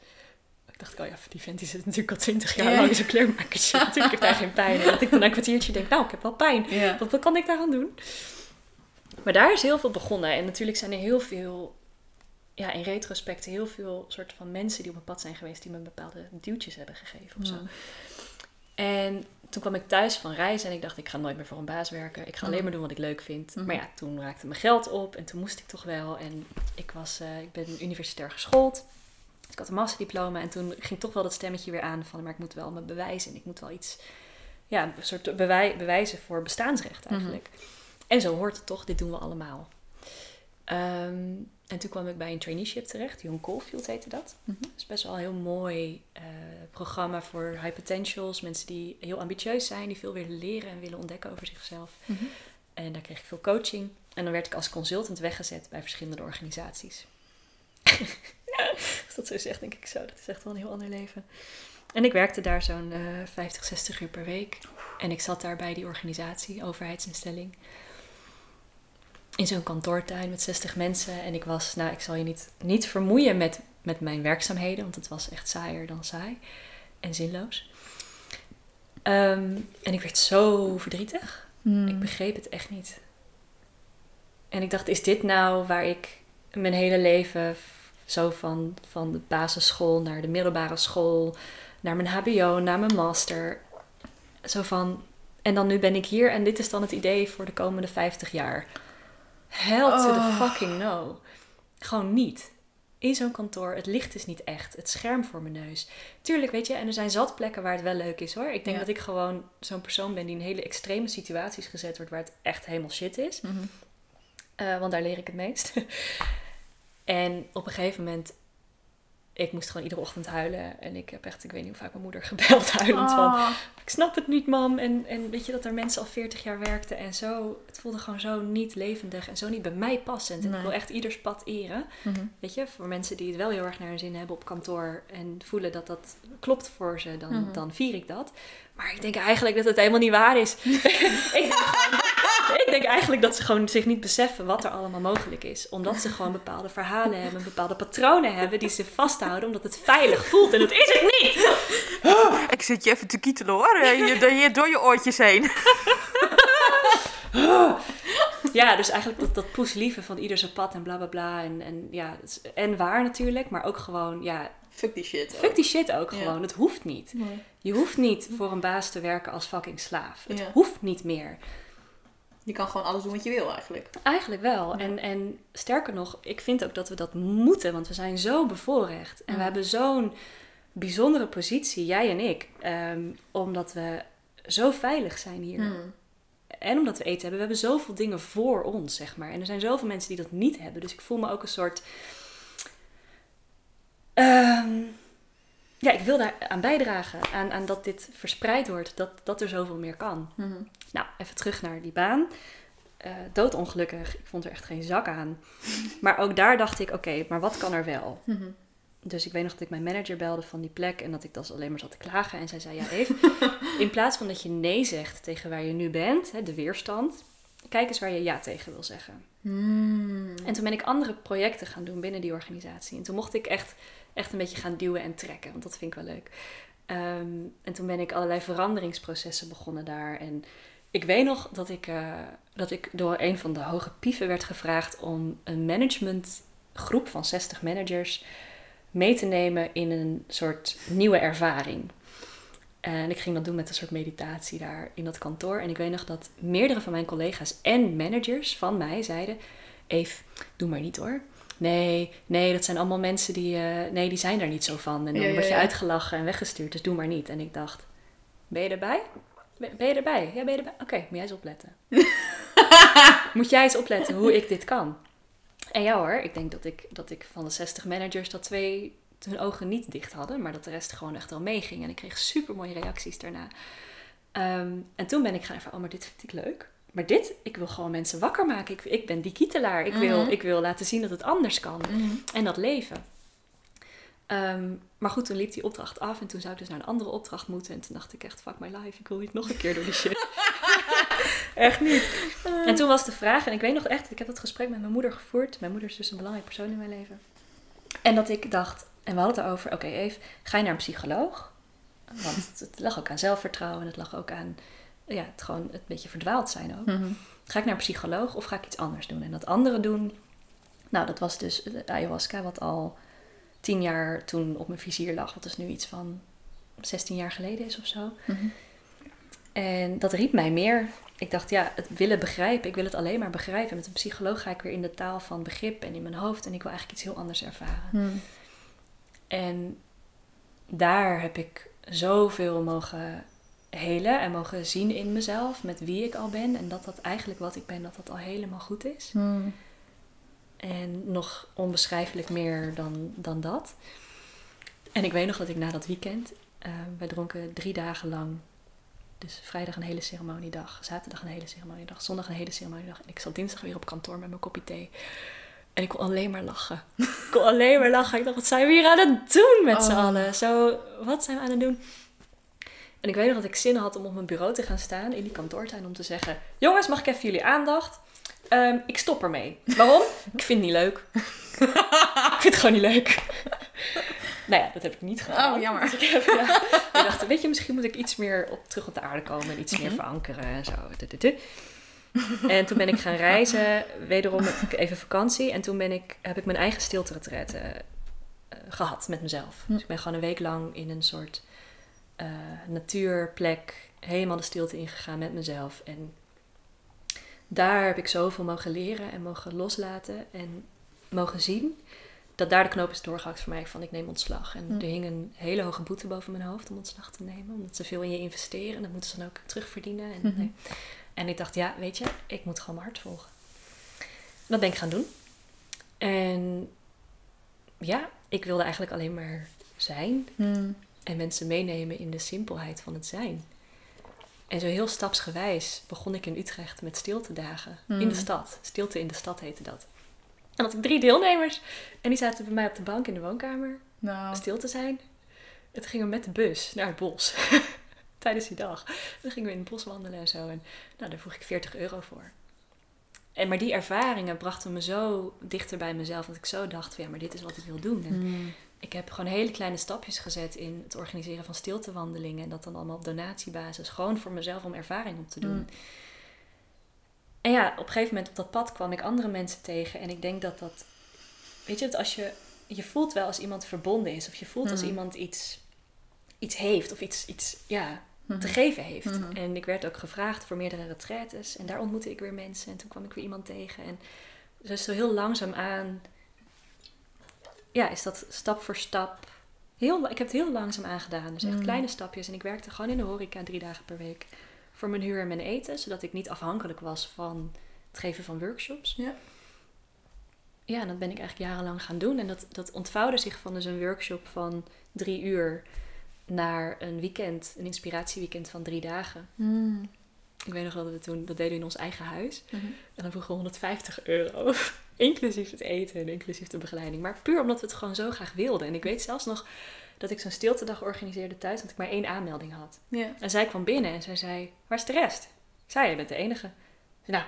Ik dacht, oh ja, die vent die zit natuurlijk al twintig jaar Ja. lang in zo'n kleermaker zit. Natuurlijk heeft hij geen pijn. En dat ik dan een kwartiertje denk, nou, ik heb wel pijn. Wat, wat kan ik daaraan doen? Maar daar is heel veel begonnen. En natuurlijk zijn er heel veel, ja, in retrospect, heel veel soort van mensen die op mijn pad zijn geweest, die me bepaalde duwtjes hebben gegeven of zo. En toen kwam ik thuis van reizen en ik dacht, ik ga nooit meer voor een baas werken. Ik ga alleen Mhm. maar doen wat ik leuk vind. Mhm. Maar ja, toen raakte mijn geld op en toen moest ik toch wel. En ik, was, eh, ik ben universitair geschoold. Ik had een masterdiploma en toen ging toch wel dat stemmetje weer aan van, maar ik moet wel me bewijzen. En ik moet wel iets, ja, een soort bewij- bewijzen voor bestaansrecht eigenlijk. En zo hoort het toch, dit doen we allemaal. Ehm, en toen kwam ik bij een traineeship terecht, Young Caulfield heette dat. Mhm. Dat is best wel een heel mooi eh, programma voor high potentials. Mensen die heel ambitieus zijn, die veel willen leren en willen ontdekken over zichzelf. Mhm. En daar kreeg ik veel coaching. En dan werd ik als consultant weggezet bij verschillende organisaties. Als dat zo zegt, denk ik zo. Dat is echt wel een heel ander leven. En ik werkte daar zo'n eh 50, 60 uur per week. En ik zat daar bij die organisatie, overheidsinstelling. In zo'n kantoortuin met 60 mensen. En ik was, nou, ik zal je niet, niet vermoeien met, met mijn werkzaamheden. Want het was echt saaier dan saai. En zinloos. Ehm, en ik werd zo verdrietig. Mm. Ik begreep het echt niet. En ik dacht, is dit nou waar ik mijn hele leven zo van, van de basisschool naar de middelbare school, naar mijn HBO, naar mijn master, zo van, en dan nu ben ik hier en dit is dan het idee voor de komende 50 jaar. Hell to the Oh. fucking no. Gewoon niet. In zo'n kantoor, het licht is niet echt. Het scherm voor mijn neus. Tuurlijk, weet je, en er zijn zat plekken waar het wel leuk is hoor. Ik denk Ja. dat ik gewoon zo'n persoon ben die in hele extreme situaties gezet wordt waar het echt helemaal shit is. Mhm. Eh, want daar leer ik het meest. en op een gegeven moment ik moest gewoon iedere ochtend huilen. En ik heb echt, ik weet niet hoe vaak mijn moeder gebeld huilend van... Oh. Ik snap het niet, mam. En, en weet je dat er mensen al 40 jaar werkten en zo... Het voelde gewoon zo niet levendig en zo niet bij mij passend. En Nee. ik wil echt ieders pad eren. Mhm. Weet je, voor mensen die het wel heel erg naar hun zin hebben op kantoor... en voelen dat dat klopt voor ze, dan, Mhm. dan vier ik dat. Maar ik denk eigenlijk dat het helemaal niet waar is. ik, denk gewoon- denk eigenlijk dat ze gewoon zich niet beseffen wat er allemaal mogelijk is. Omdat ze gewoon bepaalde verhalen hebben, bepaalde patronen hebben... die ze vasthouden omdat het veilig voelt. En dat is het niet! Ik zit je even te kietelen hoor, je, door, je, door je oortjes heen. Ja, dus eigenlijk dat, dat poeslieve van ieder zijn pad en bla bla bla. En, en, ja, en waar natuurlijk, maar ook gewoon, ja, Fuck die shit. fuck die shit ook Ja. gewoon. Het hoeft niet. Nee. Je hoeft niet voor een baas te werken als fucking slaaf. Het Ja. hoeft niet meer. Je kan gewoon alles doen wat je wil eigenlijk. Eigenlijk wel. Ja. En, en sterker nog, ik vind ook dat we dat moeten, want we zijn zo bevoorrecht. En Ja. we hebben zo'n bijzondere positie, jij en ik, ehm, omdat we zo veilig zijn hier. Hmm. En omdat we eten hebben. We hebben zoveel dingen voor ons, zeg maar. En er zijn zoveel mensen die dat niet hebben. Dus ik voel me ook een soort... ehm, ja, ik wil daar aan bijdragen. Aan, aan dat dit verspreid wordt. Dat, dat er zoveel meer kan. Mhm. Nou, even terug naar die baan. Eh, doodongelukkig. Ik vond er echt geen zak aan. Maar ook daar dacht ik, oké, maar wat kan er wel? Mhm. Dus ik weet nog dat ik mijn manager belde van die plek en dat ik dan alleen maar zat te klagen. En zij zei, ja Eve, in plaats van dat je nee zegt tegen waar je nu bent, hè, de weerstand, kijk eens waar je ja tegen wil zeggen. Hmm. En toen ben ik andere projecten gaan doen binnen die organisatie. En toen mocht ik echt, echt een beetje gaan duwen en trekken, want dat vind ik wel leuk. Ehm, en toen ben ik allerlei veranderingsprocessen begonnen daar. En ik weet nog dat ik, eh, dat ik door een van de hoge pieven werd gevraagd om een managementgroep van 60 managers mee te nemen in een soort nieuwe ervaring. En ik ging dat doen met een soort meditatie daar in dat kantoor. En ik weet nog dat meerdere van mijn collega's en managers van mij zeiden: Eve, doe maar niet hoor. Nee, nee, dat zijn allemaal mensen die, eh, nee, die zijn daar niet zo van. En dan Ja, word je ja. uitgelachen en weggestuurd, dus doe maar niet. En ik dacht, ben je erbij? Ben ben je erbij? Ja, ben je erbij? Oké, moet jij eens opletten. moet jij eens opletten hoe ik dit kan? En ja hoor, ik denk dat ik, dat ik van de 60 managers dat twee hun ogen niet dicht hadden, maar dat de rest gewoon echt wel meeging. En ik kreeg super mooie reacties daarna. Ehm, en toen ben ik gaan ervaren, oh, maar dit vind ik leuk. Maar dit, ik wil gewoon mensen wakker maken. Ik, ik ben die kietelaar. Ik, wil, Mhm. ik wil laten zien dat het anders kan. Mhm. En dat leven. Ehm, maar goed, toen liep die opdracht af en toen zou ik dus naar een andere opdracht moeten. En toen dacht ik echt, fuck my life, ik wil niet nog een keer door die shit. echt niet. En toen was de vraag, en ik weet nog echt, ik heb dat gesprek met mijn moeder gevoerd. Mijn moeder is dus een belangrijk persoon in mijn leven. En dat ik dacht, en we hadden het erover, oké Eve, ga je naar een psycholoog? Want het, lag ook aan zelfvertrouwen en het lag ook aan ja, het gewoon het beetje verdwaald zijn ook. Mhm. Ga ik naar een psycholoog of ga ik iets anders doen? En dat andere doen, nou, dat was dus ayahuasca, wat al tien jaar toen op mijn vizier lag. Wat dus nu iets van 16 jaar geleden is of zo. Mhm. En dat riep mij meer. Ik dacht, ja, het willen begrijpen. Ik wil het alleen maar begrijpen. Met een psycholoog ga ik weer in de taal van begrip en in mijn hoofd. En ik wil eigenlijk iets heel anders ervaren. Mhm. En daar heb ik zoveel mogen helen en mogen zien in mezelf. Met wie ik al ben. En dat dat eigenlijk wat ik ben, dat dat al helemaal goed is. Mhm. En nog onbeschrijfelijk meer dan, dan dat. En ik weet nog dat ik na dat weekend, eh, wij dronken drie dagen lang. Dus vrijdag een hele ceremoniedag, zaterdag een hele ceremoniedag, zondag een hele ceremoniedag. En ik zat dinsdag weer op kantoor met mijn kopje thee. En ik kon alleen maar lachen. ik kon alleen maar lachen. Ik dacht, wat zijn we hier aan het doen met z'n Oh. allen? Zo, wat zijn we aan het doen? En ik weet nog dat ik zin had om op mijn bureau te gaan staan in die kantoortuin om te zeggen: Jongens, mag ik even jullie aandacht? Ehm, ik stop ermee. Waarom? ik vind het niet leuk. ik vind het gewoon niet leuk. nou ja, dat heb ik niet gedaan. Oh, jammer. Dus ik, heb, ja, ik dacht, weet je, misschien moet ik iets meer op, terug op de aarde komen en iets meer Mhm. verankeren en zo. En toen ben ik gaan reizen, wederom met even vakantie. En toen ben ik, heb ik mijn eigen stilte gehad met mezelf. Hm. Dus ik ben gewoon een week lang in een soort eh, natuurplek helemaal de stilte ingegaan met mezelf. En daar heb ik zoveel mogen leren en mogen loslaten en mogen zien. Dat daar de knoop is doorgehakt voor mij van ik neem ontslag. En Hm. er hing een hele hoge boete boven mijn hoofd om ontslag te nemen. Omdat ze veel in je investeren. En dat moeten ze dan ook terugverdienen. En, Mhm. nee. en ik dacht, ja, weet je, ik moet gewoon mijn hart volgen. Dat ben ik gaan doen. En ja, ik wilde eigenlijk alleen maar zijn Hmm. en mensen meenemen in de simpelheid van het zijn. En zo heel stapsgewijs begon ik in Utrecht met stiltedagen in Hmm. de stad. Stilte in de stad heette dat. En had ik drie deelnemers en die zaten bij mij op de bank in de woonkamer Nou, stil te zijn. Toen gingen we met de bus naar het bos. Tijdens die dag. Dan gingen we in het bos wandelen en zo. En nou, daar vroeg ik 40 euro voor. En maar die ervaringen brachten me zo dichter bij mezelf. Dat ik zo dacht, van, ja, maar dit is wat ik wil doen. En hmm. Ik heb gewoon hele kleine stapjes gezet in het organiseren van stiltewandelingen. En dat dan allemaal op donatiebasis. Gewoon voor mezelf om ervaring op te doen. Mm. En ja, op een gegeven moment op dat pad kwam ik andere mensen tegen. En ik denk dat dat... Weet je, dat als je... Je voelt wel als iemand verbonden is. Of je voelt als Mhm. iemand iets, iets heeft. Of iets, iets ja, Mhm. te geven heeft. Mhm. En ik werd ook gevraagd voor meerdere retraites. En daar ontmoette ik weer mensen. En toen kwam ik weer iemand tegen. En dus zo heel langzaam aan... Ja, is dat stap voor stap... Heel, ik heb het heel langzaam aangedaan. Dus echt Mm. kleine stapjes. En ik werkte gewoon in de horeca drie dagen per week. Voor mijn huur en mijn eten. Zodat ik niet afhankelijk was van het geven van workshops. Ja. Ja, en dat ben ik eigenlijk jarenlang gaan doen. En dat, dat ontvouwde zich van dus een workshop van drie uur... naar een weekend, een inspiratieweekend van drie dagen. Hmm. Ik weet nog wel dat we toen, dat deden we in ons eigen huis. Mhm. En dan vroegen we 150 euro. inclusief het eten en inclusief de begeleiding. Maar puur omdat we het gewoon zo graag wilden. En ik weet zelfs nog dat ik zo'n stiltedag organiseerde thuis. Dat ik maar één aanmelding had. En zij kwam binnen en zij zei, waar is de rest? Ik zei, je bent de enige. Zei, nou,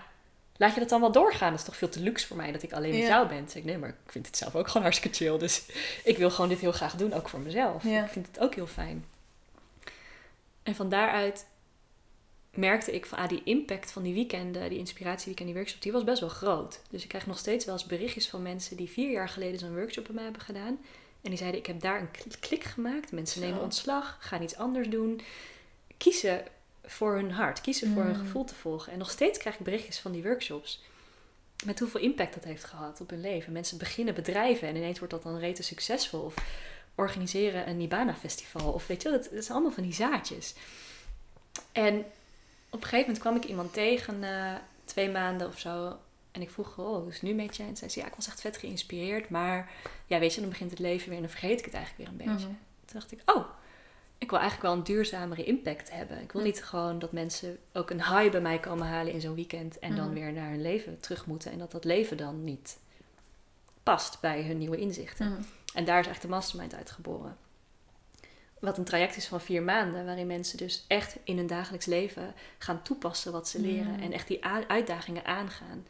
laat je dat dan wel doorgaan? Dat is toch veel te luxe voor mij dat ik alleen met Ja. jou ben? Zei ik, nee, maar ik vind het zelf ook gewoon hartstikke chill. Dus ik wil gewoon dit heel graag doen, ook voor mezelf. Ja. Ik vind het ook heel fijn. En van daaruit merkte ik van, ah, die impact van die weekenden, die inspiratieweekend, die workshop, die was best wel groot. Dus ik krijg nog steeds wel eens berichtjes van mensen die vier jaar geleden zo'n workshop bij mij hebben gedaan. En die zeiden, ik heb daar een kl- klik gemaakt. Mensen nemen ontslag, gaan iets anders doen. Kiezen voor hun hart, kiezen voor hun Mm. gevoel te volgen. En nog steeds krijg ik berichtjes van die workshops. Met hoeveel impact dat heeft gehad op hun leven. Mensen beginnen bedrijven en ineens wordt dat dan rete succesvol. Of organiseren een Nibana-festival. Of weet je wel, dat, dat zijn allemaal van die zaadjes. En op een gegeven moment kwam ik iemand tegen, na twee maanden of zo. En ik vroeg, oh, hoe is het nu met je? En zei ze, ja, ik was echt vet geïnspireerd. Maar ja, weet je, dan begint het leven weer en dan vergeet ik het eigenlijk weer een beetje. Mhm. Toen dacht ik, oh, ik wil eigenlijk wel een duurzamere impact hebben. Ik wil Hm. niet gewoon dat mensen ook een high bij mij komen halen in zo'n weekend en dan Mhm. weer naar hun leven terug moeten. En dat dat leven dan niet past bij hun nieuwe inzichten. En daar is echt de mastermind uitgeboren. Wat een traject is van vier maanden, waarin mensen dus echt in hun dagelijks leven gaan toepassen wat ze leren Mm. en echt die uitdagingen aangaan.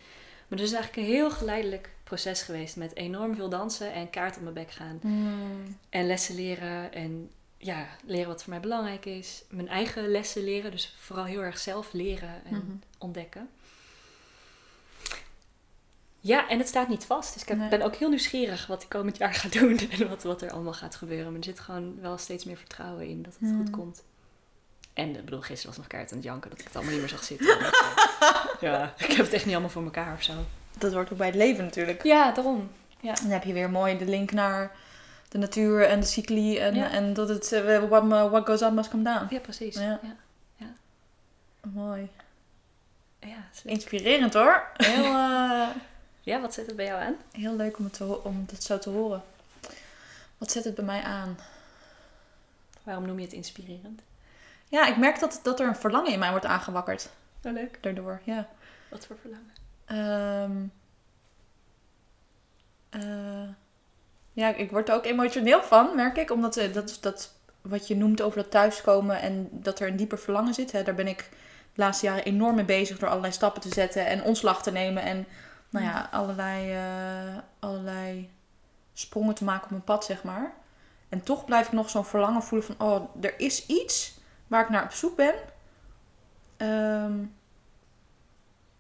Maar het is eigenlijk een heel geleidelijk proces geweest met enorm veel dansen en kaart op mijn bek gaan. Hmm. En lessen leren en ja, leren wat voor mij belangrijk is. Mijn eigen lessen leren, dus vooral heel erg zelf leren en Mhm. ontdekken. Ja, en het staat niet vast. Dus ik heb- Nee. ben ook heel nieuwsgierig wat ik komend jaar ga doen en wat, wat er allemaal gaat gebeuren. Maar er zit gewoon wel steeds meer vertrouwen in dat het Hmm. goed komt. En ik bedoel, gisteren was nog kaart aan het janken dat ik het allemaal niet meer zag zitten. Eh, ja, ik heb het echt niet allemaal voor elkaar of zo. Dat hoort ook bij het leven natuurlijk. Ja, daarom. Dan heb je weer mooi de link naar de natuur en de cycli. En, Ja. en dat het eh, what, what goes up must come down. Ja, precies. Ja. Ja. Mooi. Ja, Inspirerend hoor. Heel, eh, ja, wat zit het bij jou aan? heel leuk om het, te om het zo te horen. Wat zet het bij mij aan? Waarom noem je het inspirerend? Ja, ik merk dat, dat er een verlangen in mij wordt aangewakkerd. Oh, leuk. Daardoor, ja. Wat voor verlangen? Ehm, eh, ja, ik word er ook emotioneel van, merk ik. Omdat eh, dat, dat wat je noemt over dat thuiskomen en dat er een dieper verlangen zit. Hè, daar ben ik de laatste jaren enorm mee bezig door allerlei stappen te zetten en ontslag te nemen. En nou ja, allerlei, eh, allerlei sprongen te maken op mijn pad, zeg maar. En toch blijf ik nog zo'n verlangen voelen van, oh, er is iets waar ik naar op zoek ben. Ehm,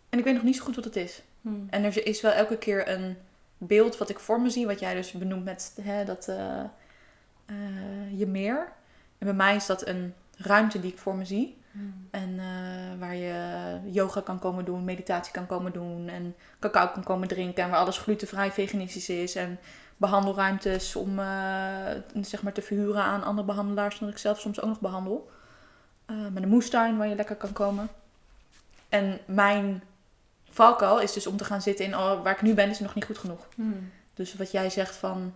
en ik weet nog niet zo goed wat het is. Hmm. En er is wel elke keer een beeld wat ik voor me zie, wat jij dus benoemt met hè, dat eh, eh, je meer. En bij mij is dat een ruimte die ik voor me zie. Hmm. En eh, waar je yoga kan komen doen, meditatie kan komen doen en cacao kan komen drinken. En waar alles glutenvrij veganistisch is. En behandelruimtes om eh, zeg maar te verhuren aan andere behandelaars, dat ik zelf soms ook nog behandel. Eh, met een moestuin waar je lekker kan komen. En mijn valkuil is dus om te gaan zitten in, oh, waar ik nu ben is nog niet goed genoeg. Hmm. Dus wat jij zegt van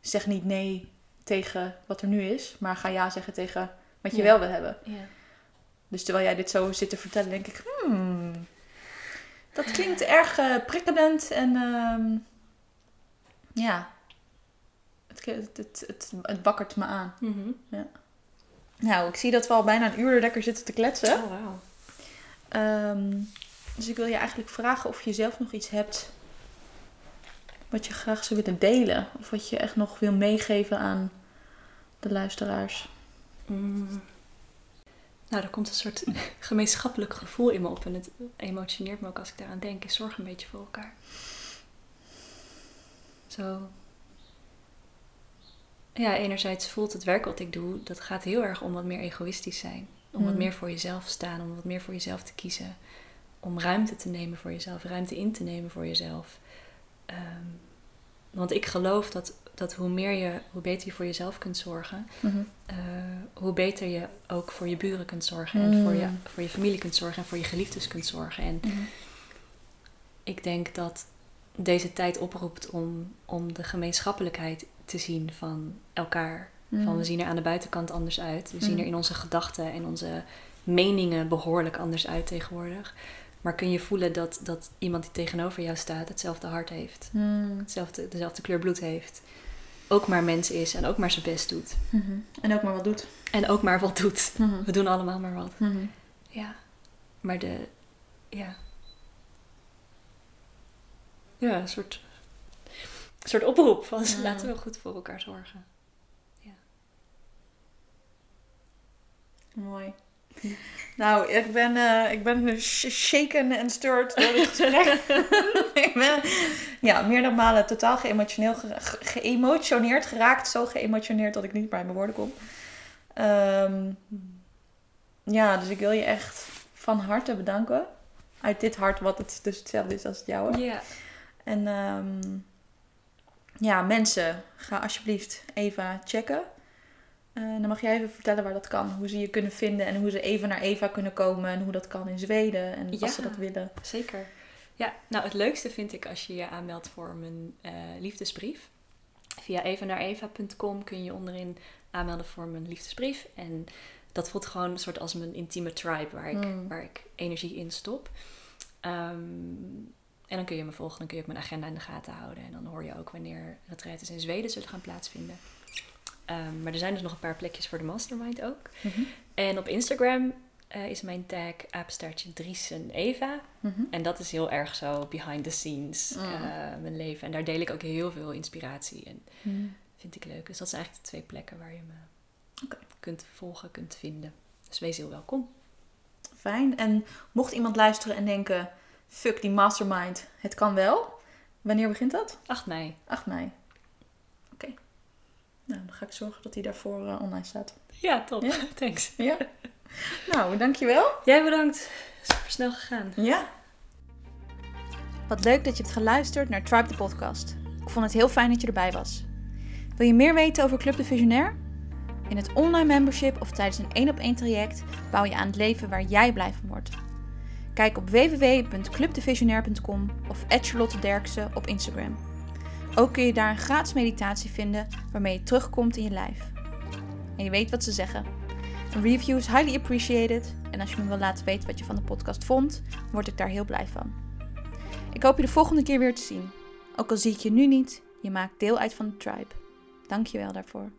zeg niet nee tegen wat er nu is, maar ga ja zeggen tegen wat je Ja. wel wil hebben. Ja. Dus terwijl jij dit zo zit te vertellen, denk ik, hmm, dat klinkt erg eh, prikkelend en ehm, ja, het, het, het, het, het wakkert me aan. Mhm. Nou, ik zie dat we al bijna een uur lekker zitten te kletsen. Oh. Ehm, dus ik wil je eigenlijk vragen of je zelf nog iets hebt wat je graag zou willen delen. Of wat je echt nog wil meegeven aan de luisteraars. Mm. Nou, er komt een soort gemeenschappelijk gevoel in me op. En het emotioneert me ook als ik daaraan denk. Is zorg een beetje voor elkaar. Zo. Ja, enerzijds voelt het werk wat ik doe, dat gaat heel erg om wat meer egoïstisch zijn. Om wat Mm. meer voor jezelf staan, om wat meer voor jezelf te kiezen. Om ruimte te nemen voor jezelf, ruimte in te nemen voor jezelf. Ehm, want ik geloof dat, dat hoe meer je, hoe beter je voor jezelf kunt zorgen, eh, hoe beter je ook voor je buren kunt zorgen. En voor je, Mm. voor je familie kunt zorgen en voor je geliefdes kunt zorgen. En ik denk dat deze tijd oproept om, om de gemeenschappelijkheid te zien van elkaar. Van we zien er aan de buitenkant anders uit. We zien Mm. er in onze gedachten en onze meningen behoorlijk anders uit tegenwoordig. Maar kun je voelen dat, dat iemand die tegenover jou staat hetzelfde hart heeft. Mm. Hetzelfde, dezelfde kleur bloed heeft. Ook maar mens is en ook maar zijn best doet. Mhm. En ook maar wat doet. En ook maar wat doet. Mhm. We doen allemaal maar wat. Mhm. Ja. Maar de... Ja. Ja, een soort... Een soort oproep van Ja. laten we goed voor elkaar zorgen. Mooi. Nou, ik ben, eh, ik ben sh- shaken en stirred door dit gesprek. ik ben ja, meerdere malen totaal geëmotioneel ge- geëmotioneerd geraakt. Zo geëmotioneerd dat ik niet bij mijn woorden kom. Ehm, ja, dus ik wil je echt van harte bedanken. Uit dit hart, wat het dus hetzelfde is als het jouwe. Ja. En ehm, ja, mensen, ga alsjeblieft Eva checken. Eh, dan mag jij even vertellen waar dat kan. Hoe ze je kunnen vinden en hoe ze even naar Eva kunnen komen. En hoe dat kan in Zweden en Ja. als ze dat willen. Zeker. Ja, nou het leukste vind ik als je je aanmeldt voor mijn eh, liefdesbrief. Via evanaareva.com kun je onderin aanmelden voor mijn liefdesbrief. En dat voelt gewoon een soort als mijn intieme tribe waar ik, Mm. waar ik energie in stop. Ehm, en dan kun je me volgen, dan kun je ook mijn agenda in de gaten houden. En dan hoor je ook wanneer retraites in Zweden zullen gaan plaatsvinden. Ehm, maar er zijn dus nog een paar plekjes voor de mastermind ook. En op Instagram eh, is mijn tag apenstaartje Driesen Eva. Mhm. En dat is heel erg zo behind the scenes, Mm. eh, mijn leven. En daar deel ik ook heel veel inspiratie en Mhm. vind ik leuk. Dus dat zijn eigenlijk de twee plekken waar je me kunt volgen, kunt vinden. Dus wees heel welkom. Fijn. En mocht iemand luisteren en denken... Fuck die mastermind, het kan wel. Wanneer begint dat? 8 mei. 8 mei. Nou, dan ga ik zorgen dat hij daarvoor eh, online staat. Ja, top. Ja. Thanks. Ja. nou, dankjewel. Jij bedankt. Super snel gegaan. Ja. Wat leuk dat je hebt geluisterd naar Tribe de podcast. Ik vond het heel fijn dat je erbij was. Wil je meer weten over Club de Visionair? In het online membership of tijdens een één op één traject bouw je aan het leven waar jij blij van wordt. Kijk op www.clubdevisionair.com of Charlotte Derksen op Instagram. Ook kun je daar een gratis meditatie vinden waarmee je terugkomt in je lijf. En je weet wat ze zeggen. Een review is highly appreciated en als je me wil laten weten wat je van de podcast vond, word ik daar heel blij van. Ik hoop je de volgende keer weer te zien. Ook al zie ik je nu niet, je maakt deel uit van de tribe. Dank je wel daarvoor.